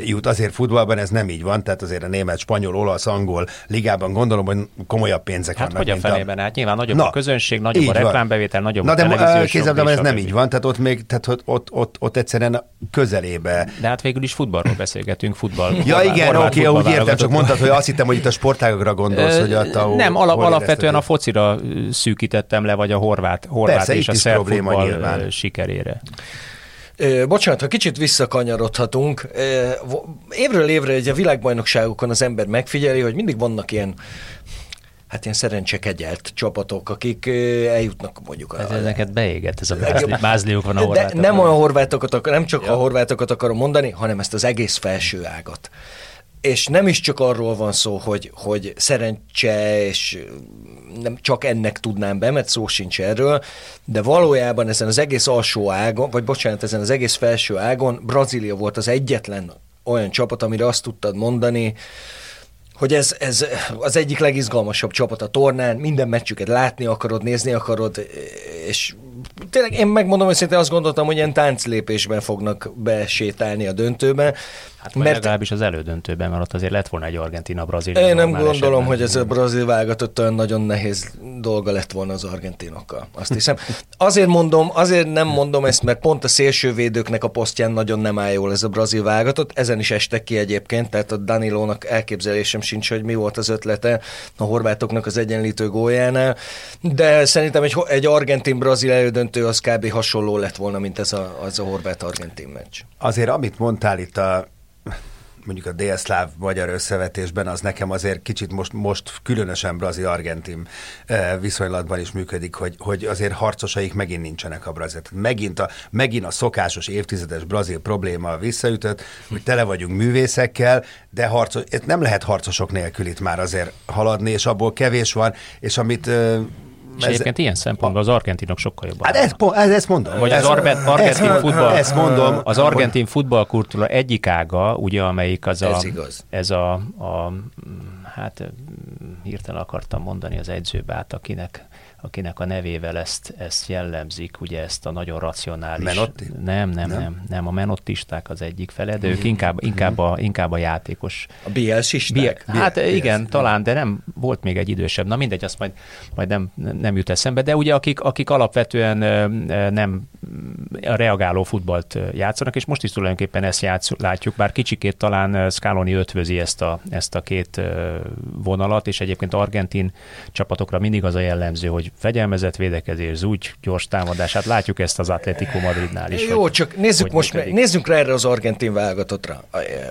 jut. Azért futballban ez nem így van, tehát azért a német, spanyol, olasz, angol ligában gondolom, hogy komolyabb pénzek hát vannak. Hát hogy a felében? A... Hát nyilván nagyobb Na, a közönség, nagyobb a reklámbevétel, nagyobb Na, a televíziós de ez nem így van, tehát ott még, tehát ott, ott, ott, ott egyszerűen közelébe. De hát végül is futballról beszélgetünk, futball. ja horvát, igen, oké, okay, úgy értem, csak mondtad, hogy azt hittem, hogy itt a sportágokra gondolsz, hogy a Nem, ala, alapvetően a focira szűkítettem le, vagy a horvát, horvát Persze, és a szerb futball nyilván. sikerére. Bocsánat, ha kicsit visszakanyarodhatunk. Évről évre egy a világbajnokságokon az ember megfigyeli, hogy mindig vannak ilyen hát ilyen szerencsekegyelt csapatok, akik eljutnak mondjuk. Hát a, ezeket beégett, ez a mázli, mázliuk van a horvátok. Nem a horvátokat, nem csak ja. a horvátokat akarom mondani, hanem ezt az egész felső ágat. És nem is csak arról van szó, hogy, hogy szerencse és nem csak ennek tudnám be, mert szó sincs erről, de valójában ezen az egész alsó ágon, vagy bocsánat, ezen az egész felső ágon Brazília volt az egyetlen olyan csapat, amire azt tudtad mondani, hogy ez, ez az egyik legizgalmasabb csapat a tornán, minden meccsüket látni akarod, nézni akarod, és tényleg én megmondom őszintén azt gondoltam, hogy ilyen tánclépésben fognak besétálni a döntőbe. Hát mert legalábbis az elődöntőben, mert ott azért lett volna egy Argentina-Brazil. Én nem gondolom, esetben. hogy ez a brazil válogatott olyan nagyon nehéz dolga lett volna az argentinokkal. Azt hiszem. Azért mondom, azért nem mondom ezt, mert pont a szélsővédőknek a posztján nagyon nem áll jól ez a brazil válogatott. Ezen is estek ki egyébként, tehát a Danilónak elképzelésem sincs, hogy mi volt az ötlete a horvátoknak az egyenlítő góljánál, de szerintem egy, egy argentin-brazil elődöntő az kb. hasonló lett volna, mint ez a, az a horvát-argentin meccs. Azért, amit mondtál itt a mondjuk a délszláv magyar összevetésben, az nekem azért kicsit most, most különösen brazil-argentin eh, viszonylatban is működik, hogy, hogy azért harcosaik megint nincsenek a brazil. Megint a, megint a szokásos évtizedes brazil probléma visszaütött, hogy tele vagyunk művészekkel, de harcos, nem lehet harcosok nélkül itt már azért haladni, és abból kevés van, és amit és egyébként ilyen szempontból az argentinok sokkal jobban. Hát ezt, ez, ezt mondom. Vagy az arbe, argentin ezt, futball, ezt mondom. Az argentin futballkultúra egyik ága, ugye, amelyik az a, ez, igaz. ez a, a hát hirtelen akartam mondani az edzőbát, akinek akinek a nevével ezt, ezt jellemzik, ugye ezt a nagyon racionális... Menotti? Nem, nem, nem, nem, nem a menottisták az egyik fele, de ők inkább, inkább, a, inkább a játékos... A BLS-isták? Hát BLS. igen, talán, de nem, volt még egy idősebb, na mindegy, azt majd, majd nem, nem jut eszembe, de ugye akik, akik alapvetően nem a reagáló futballt játszanak, és most is tulajdonképpen ezt játsz, látjuk, bár kicsikét talán Scaloni ötvözi ezt a, ezt a két vonalat, és egyébként argentin csapatokra mindig az a jellemző, hogy fegyelmezett védekezés, zúgy, gyors támadás. Hát látjuk ezt az Atletico Madridnál is. Jó, hogy, csak nézzük most, működik. nézzük rá erre az argentin válogatottra.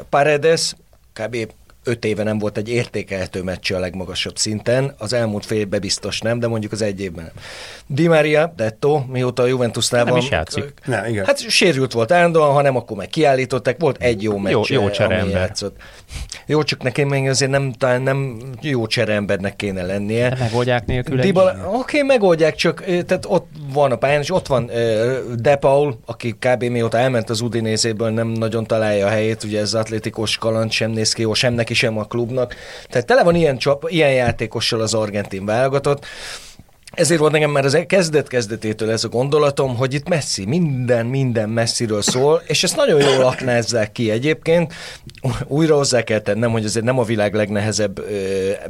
Paredes kb öt éve nem volt egy értékelhető meccs a legmagasabb szinten, az elmúlt fél évben biztos nem, de mondjuk az egy évben nem. Di Maria, Detto, mióta a Juventusnál van... Nem is játszik. Nem, igen. Hát sérült volt állandóan, ha nem, akkor meg kiállították, volt egy jó meccs, jó, jó csereember. Jó, csak nekem még azért nem, talán nem jó csereembernek kéne lennie. De megoldják nélkül Dybala, Oké, okay, megoldják, csak tehát ott van a pályán, és ott van uh, De Paul, aki kb. mióta elment az Udinézéből, nem nagyon találja a helyét, ugye ez atlétikos kaland sem néz ki jó, sem neki, sem a klubnak. Tehát tele van ilyen, csap, ilyen játékossal az argentin válogatott. Ezért volt nekem már az kezdet-kezdetétől ez a gondolatom, hogy itt messzi, minden, minden messziről szól, és ezt nagyon jól aknázzák ki egyébként. Újra hozzá kell tennem, hogy azért nem a világ legnehezebb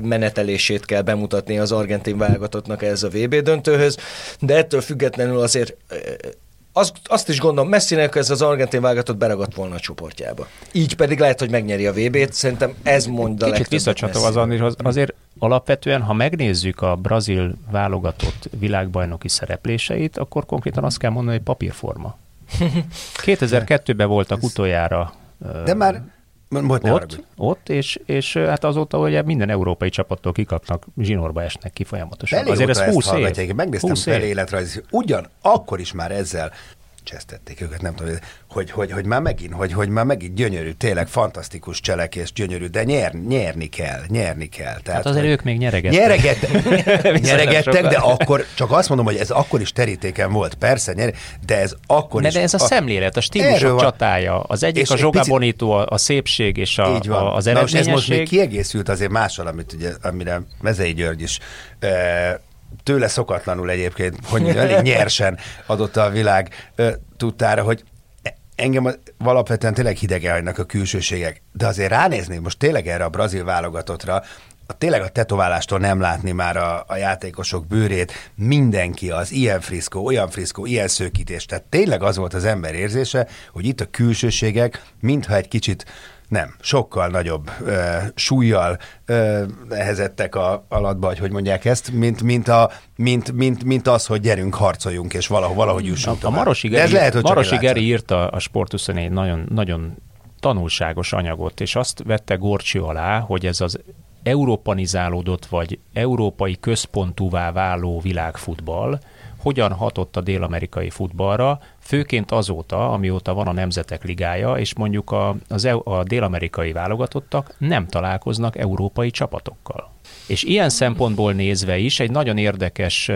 menetelését kell bemutatni az argentin válogatottnak ez a VB döntőhöz, de ettől függetlenül azért azt, azt is gondolom, Messinek ez az argentin válogatott beragadt volna a csoportjába. Így pedig lehet, hogy megnyeri a VB-t, szerintem ez mondja Kicsit visszacsatol az Andris, azért alapvetően, ha megnézzük a brazil válogatott világbajnoki szerepléseit, akkor konkrétan azt kell mondani, hogy papírforma. 2002-ben voltak utoljára de már Most ott, ott? És, és hát azóta ugye minden európai csapattól kikapnak, zsinórba esnek ki folyamatosan. Belé Azért ez 20 év. Megnéztem 20 életrajz, ugyan akkor is már ezzel csesztették őket, nem tudom, hogy, hogy, hogy már megint, hogy, hogy már megint gyönyörű, tényleg fantasztikus cselekés, gyönyörű, de nyer, nyerni kell, nyerni kell. Tehát, hát azért ők még nyeregettek. Nyeregettek, nyeregettek de akkor, csak azt mondom, hogy ez akkor is terítéken volt, persze, nyer, de ez akkor de is. De ez a, a szemlélet, a stílusok csatája, az egyik a Zsoga picit... Bonito, a, a szépség és a, így van. a, az eredményesség. Na, és ez most még kiegészült azért mással, amit ugye, amire Mezei György is e, tőle szokatlanul egyébként, hogy elég nyersen adott a világ tudtára, hogy engem alapvetően tényleg hidegen a külsőségek, de azért ránézni most tényleg erre a brazil válogatottra, a, tényleg a tetoválástól nem látni már a, a játékosok bőrét, mindenki az ilyen friszkó, olyan friszkó, ilyen szőkítés, tehát tényleg az volt az ember érzése, hogy itt a külsőségek, mintha egy kicsit nem, sokkal nagyobb ö, súlyjal ö, nehezettek a alatba, hogy hogy mondják ezt, mint, mint, a, mint, mint, mint az, hogy gyerünk, harcoljunk, és valahogy, valahogy jussunk A, a Marosi Geri, ez lehet, hogy Marosi Geri írta a Sport 24 nagyon, nagyon tanulságos anyagot, és azt vette Gorcsi alá, hogy ez az európanizálódott, vagy európai központúvá váló világfutball, hogyan hatott a dél-amerikai futballra, főként azóta, amióta van a Nemzetek Ligája, és mondjuk a, az, e- a dél-amerikai válogatottak nem találkoznak európai csapatokkal. És ilyen szempontból nézve is egy nagyon érdekes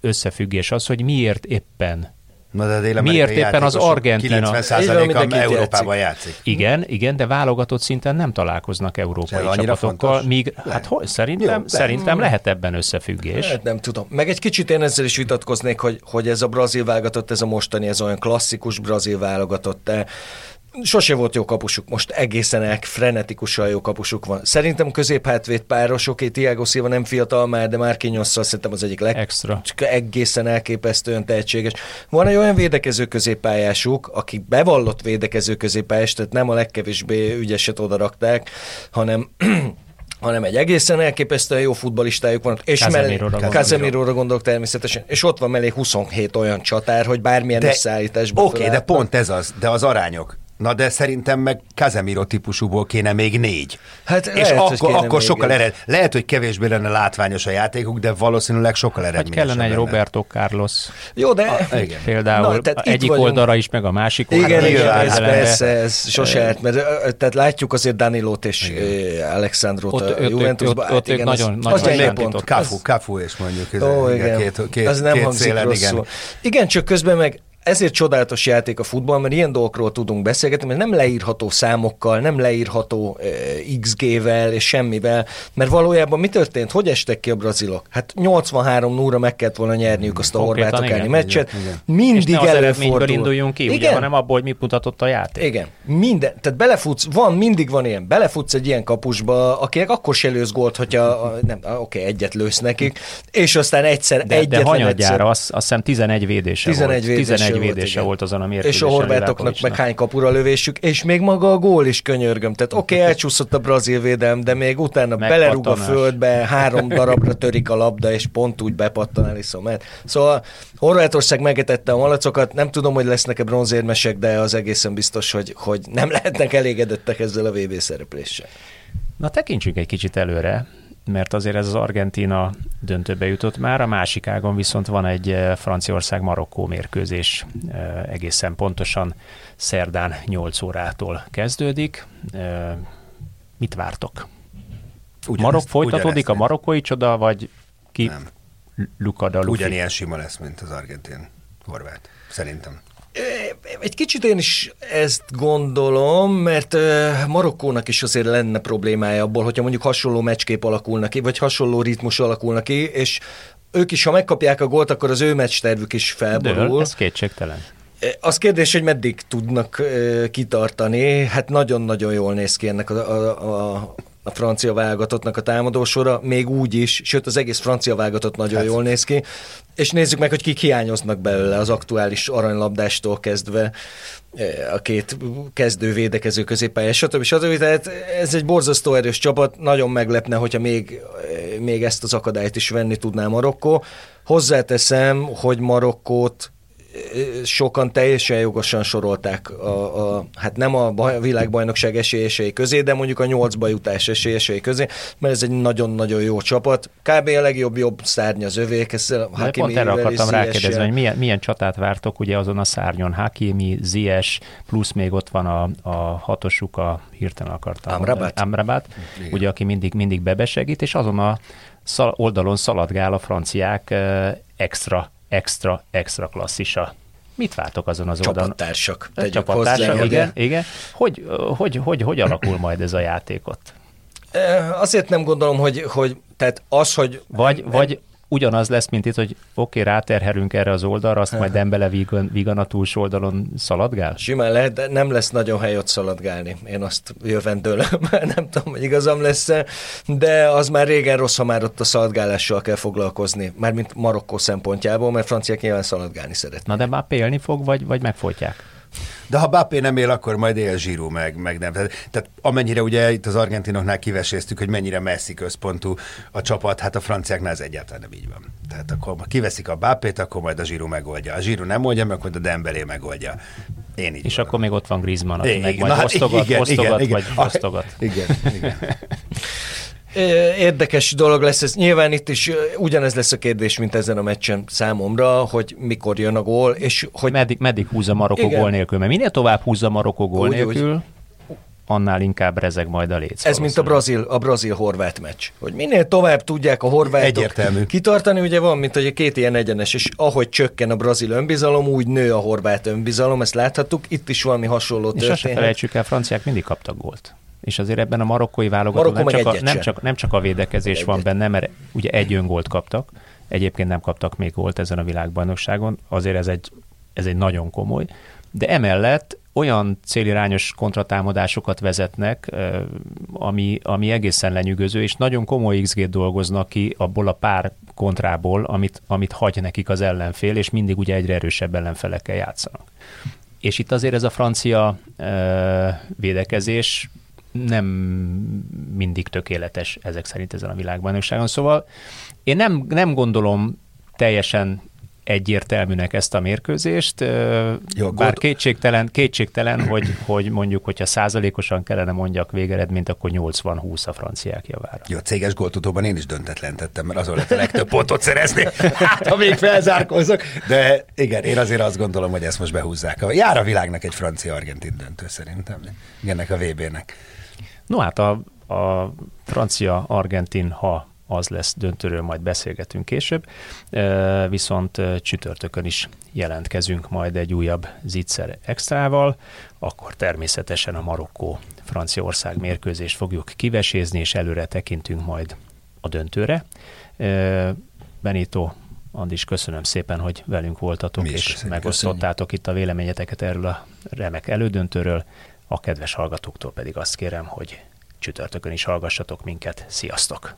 összefüggés az, hogy miért éppen Na, de dél Miért éppen az Argentina? 90%-a mindenki Európában játszik. Igen, igen, de válogatott szinten nem találkoznak európai annyira csapatokkal, fontos? míg, Lehet. hát hol, szerintem, Jó, lehet. szerintem lehet ebben összefüggés. Hát nem tudom. Meg egy kicsit én ezzel is vitatkoznék, hogy, hogy ez a brazil válogatott, ez a mostani, ez olyan klasszikus brazil válogatott, de sose volt jó kapusuk, most egészen el, frenetikusan jó kapusuk van. Szerintem középhátvéd páros, oké, Tiago Silva nem fiatal már, de már kinyosszal szerintem az egyik leg... Extra. csak egészen elképesztően tehetséges. Van egy olyan védekező középpályásuk, aki bevallott védekező középpályás, tehát nem a legkevésbé ügyeset oda rakták, hanem hanem egy egészen elképesztően jó futbalistájuk van, és Casemiro-ra gondolok. Természetesen, és ott van mellé 27 olyan csatár, hogy bármilyen összeállításban Oké, de felálltak. pont ez az, de az arányok. Na de szerintem meg Casemiro típusúból kéne még négy. Hát és lehet, akkor, kéne akkor még sokkal egy. ered. Lehet, hogy kevésbé lenne látványos a játékuk, de valószínűleg sokkal eredményesebb kellene egy lenne. Roberto Carlos Jó, de... A- igen. például Na, tehát egyik vagyunk. oldalra is, meg a másik Igen, oldalra is. igen, ez persze, ez sose állt, mert tehát látjuk azért Danilót és ö, Alexandrot Ott- a ott- ott- Juventusban. ott- ott ők igen, nagyon- az- nagyon az jelentítottak. pont. Kafu, Kafu és mondjuk. ez- Ó, igen, igen. Két, két, az nem két hangzik szélen, rosszul. igen. igen, csak közben meg ezért csodálatos játék a futball, mert ilyen dolgokról tudunk beszélgetni, mert nem leírható számokkal, nem leírható uh, XG-vel és semmivel, mert valójában mi történt? Hogy estek ki a brazilok? Hát 83 0 meg kellett volna nyerniük azt a horvátok elleni igen, meccset. igen, igen. És Mindig ne az előfordul. induljunk ki, ugye, Igen. hanem abból, hogy mit mutatott a játék. Igen, minden, tehát belefutsz, van, mindig van ilyen, belefutsz egy ilyen kapusba, akinek akkor se lősz gólt, hogyha, a- nem, oké, egyet lősz nekik, és aztán egyszer, De, de egyetlen hanyadjára, egyszer, azt, azt hiszem 11 védése 11 volt. védése 11 volt, védése igen. volt azon a és mérkőzésen. a horvátoknak meg hány kapura lövésük, és még maga a gól is könyörgöm. Tehát oké, okay, elcsúszott a brazil védelem, de még utána belerúg a Megpattanás. földbe, három darabra törik a labda, és pont úgy bepattan Alisson mert. Szóval Horvátország megetette a malacokat, nem tudom, hogy lesznek-e bronzérmesek, de az egészen biztos, hogy, hogy nem lehetnek elégedettek ezzel a VB szerepléssel. Na tekintsünk egy kicsit előre, mert azért ez az Argentina döntőbe jutott már, a másik ágon viszont van egy eh, Franciaország-Marokkó mérkőzés, eh, egészen pontosan szerdán 8 órától kezdődik. Eh, Mit vártok? Ugyanezt- Marok folytatódik a marokkói csoda, vagy ki Nem. lukad a lufi? Ugyanilyen sima lesz, mint az argentin horvát. Szerintem. Egy kicsit én is ezt gondolom, mert Marokkónak is azért lenne problémája abból, hogyha mondjuk hasonló meccskép alakulna ki, vagy hasonló ritmus alakulna ki, és ők is, ha megkapják a gólt, akkor az ő meccstervük is felborul. ez kétségtelen. Az kérdés, hogy meddig tudnak kitartani. Hát nagyon-nagyon jól néz ki ennek a, a, a, a francia válogatottnak a támadósora, még úgy is, sőt az egész francia válogatott nagyon Hát. jól néz ki. És nézzük meg, hogy kik hiányoznak belőle az aktuális aranylabdástól kezdve ö, a két kezdő védekező középpályás, stb. stb. Tehát ez egy borzasztó erős csapat, nagyon meglepne, hogyha még, ö, még ezt az akadályt is venni tudná Marokkó. Hozzáteszem, hogy Marokkót sokan teljesen jogosan sorolták a, a hát nem a baj- világbajnokság esélyesei közé, de mondjuk a nyolcba jutás esélyesei közé, mert ez egy nagyon-nagyon jó csapat. Kb. a legjobb jobb szárny az övék, ezt De pont Hakimivel erre akartam rákérdezni, hogy milyen, milyen csatát vártok ugye azon a szárnyon, Hakimi, Zies, plusz még ott van a, a hatosuk, a hirtelen akartam Amrabat. Amrabat, ugye, aki mindig, mindig bebesegít, és azon a szal, oldalon szaladgál a franciák extra, extra, extra klasszisa. Mit vártok azon az oldalon? Csapattársak. Tegyük Csapattársak, hozzá, igen, igen. Hogy, hogy, hogy, hogy alakul majd ez a játékot? Azért nem gondolom, hogy, hogy tehát az, hogy Vagy, vagy ugyanaz lesz, mint itt, hogy oké, okay, ráterhelünk erre az oldalra, azt majd Dembele vígan, vígan a túlsó oldalon szaladgál? Simán lehet, de nem lesz nagyon hely ott szaladgálni. Én azt jövendőlöm, nem tudom, hogy igazam lesz de az már régen rossz, ha már ott a szaladgálással kell foglalkozni. Mármint Marokkó szempontjából, mert franciák nyilván szaladgálni szeret. Na de már pélni fog, vagy, vagy megfojtják? De ha Bappé nem él, akkor majd él Zsíró meg, meg nem. Tehát, tehát amennyire ugye itt az argentinoknál kiveséztük, hogy mennyire messzi központú a csapat, hát a franciáknál ez egyáltalán nem így van. Tehát akkor ha kiveszik a Bappét, akkor majd a Zsíró megoldja. A Zsíró nem oldja meg, akkor a Dembélé megoldja. Én így És gondolom. akkor még ott van Griezmann, aki meg majd Na, osztogat, igen, osztogat, igen, vagy igen. osztogat. Igen, igen. Érdekes dolog lesz ez. Nyilván itt is ugyanez lesz a kérdés, mint ezen a meccsen számomra, hogy mikor jön a gól, és hogy... Meddig, meddig húz a Marokko Igen. gól nélkül? Mert minél tovább húz a Marokko gól Úgy, nélkül, annál inkább rezeg majd a léc. Ez mint a brazil, a brazil-horvát meccs. Hogy minél tovább tudják a horvátok Egyértelmű. kitartani, ugye van, mint hogy a két ilyen egyenes, és ahogy csökken a brazil önbizalom, úgy nő a horvát önbizalom, ezt láthattuk, itt is valami hasonló És azt se történet. felejtsük el, franciák mindig kaptak gólt. És azért ebben a marokkói válogatóban nem, csak a, nem, csak, nem csak a védekezés Egyet. van benne, mert ugye egy öngólt kaptak, egyébként nem kaptak még gólt ezen a világbajnokságon, azért ez egy, ez egy nagyon komoly, de emellett olyan célirányos kontratámadásokat vezetnek, ami, ami egészen lenyűgöző, és nagyon komoly xg dolgoznak ki abból a pár kontrából, amit, amit hagy nekik az ellenfél, és mindig ugye egyre erősebb ellenfelekkel játszanak. És itt azért ez a francia ö, védekezés nem mindig tökéletes ezek szerint ezen a világbajnokságon. Szóval én nem, nem gondolom teljesen egyértelműnek ezt a mérkőzést, Jó, bár kétségtelen, kétségtelen hogy, hogy mondjuk, hogyha százalékosan kellene mondjak végeredményt, akkor 80-20 a franciák javára. Jó, a céges góltutóban én is döntetlen tettem, mert azon lehet a legtöbb pontot szerezni. Hát, ha még felzárkózok. De igen, én azért azt gondolom, hogy ezt most behúzzák. Jár a világnak egy francia-argentin döntő szerintem. Ennek a VB-nek. No hát a, a francia-argentin, ha az lesz döntőről, majd beszélgetünk később, viszont csütörtökön is jelentkezünk majd egy újabb zicser extrával, akkor természetesen a Marokkó-Franciaország mérkőzést fogjuk kivesézni, és előre tekintünk majd a döntőre. Benito, Andis, köszönöm szépen, hogy velünk voltatok, és köszönjük. megosztottátok itt a véleményeteket erről a remek elődöntőről. A kedves hallgatóktól pedig azt kérem, hogy csütörtökön is hallgassatok minket. Sziasztok!